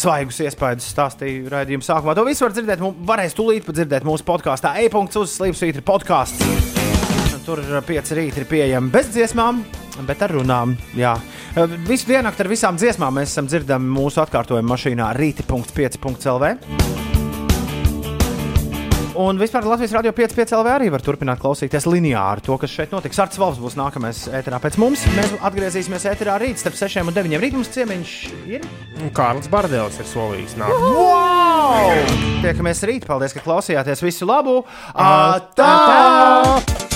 svaigus iespējas stāstīju raidījuma sākumā. To visu var dzirdēt, varēs tūlīt pat dzirdēt mūsu podkāstā. E-punkts uz Slimsvītra podkāsts. Tur pieci rīti ir pieejami bez dziesmām, bet ar runām. Jā. Visu dienu ar visām dziesmām mēs esam dzirdami mūsu atkārtojuma mašīnā rīti.5.lv. Un vispār Latvijas Rādio 5,5 LV arī var turpināt klausīties lineāri to, kas šeit notiks. Arts Valsts būs nākamais ēterā pēc mums. Mēs atgriezīsimies ēterā rīt starp 6 un 9. Rīt mums ciemiņš ir. Un Kārlis Bardēls ir solījis nākt. Wow! Tiekamies rīt. Paldies, ka klausījāties. Visu labu! Atā! Atā!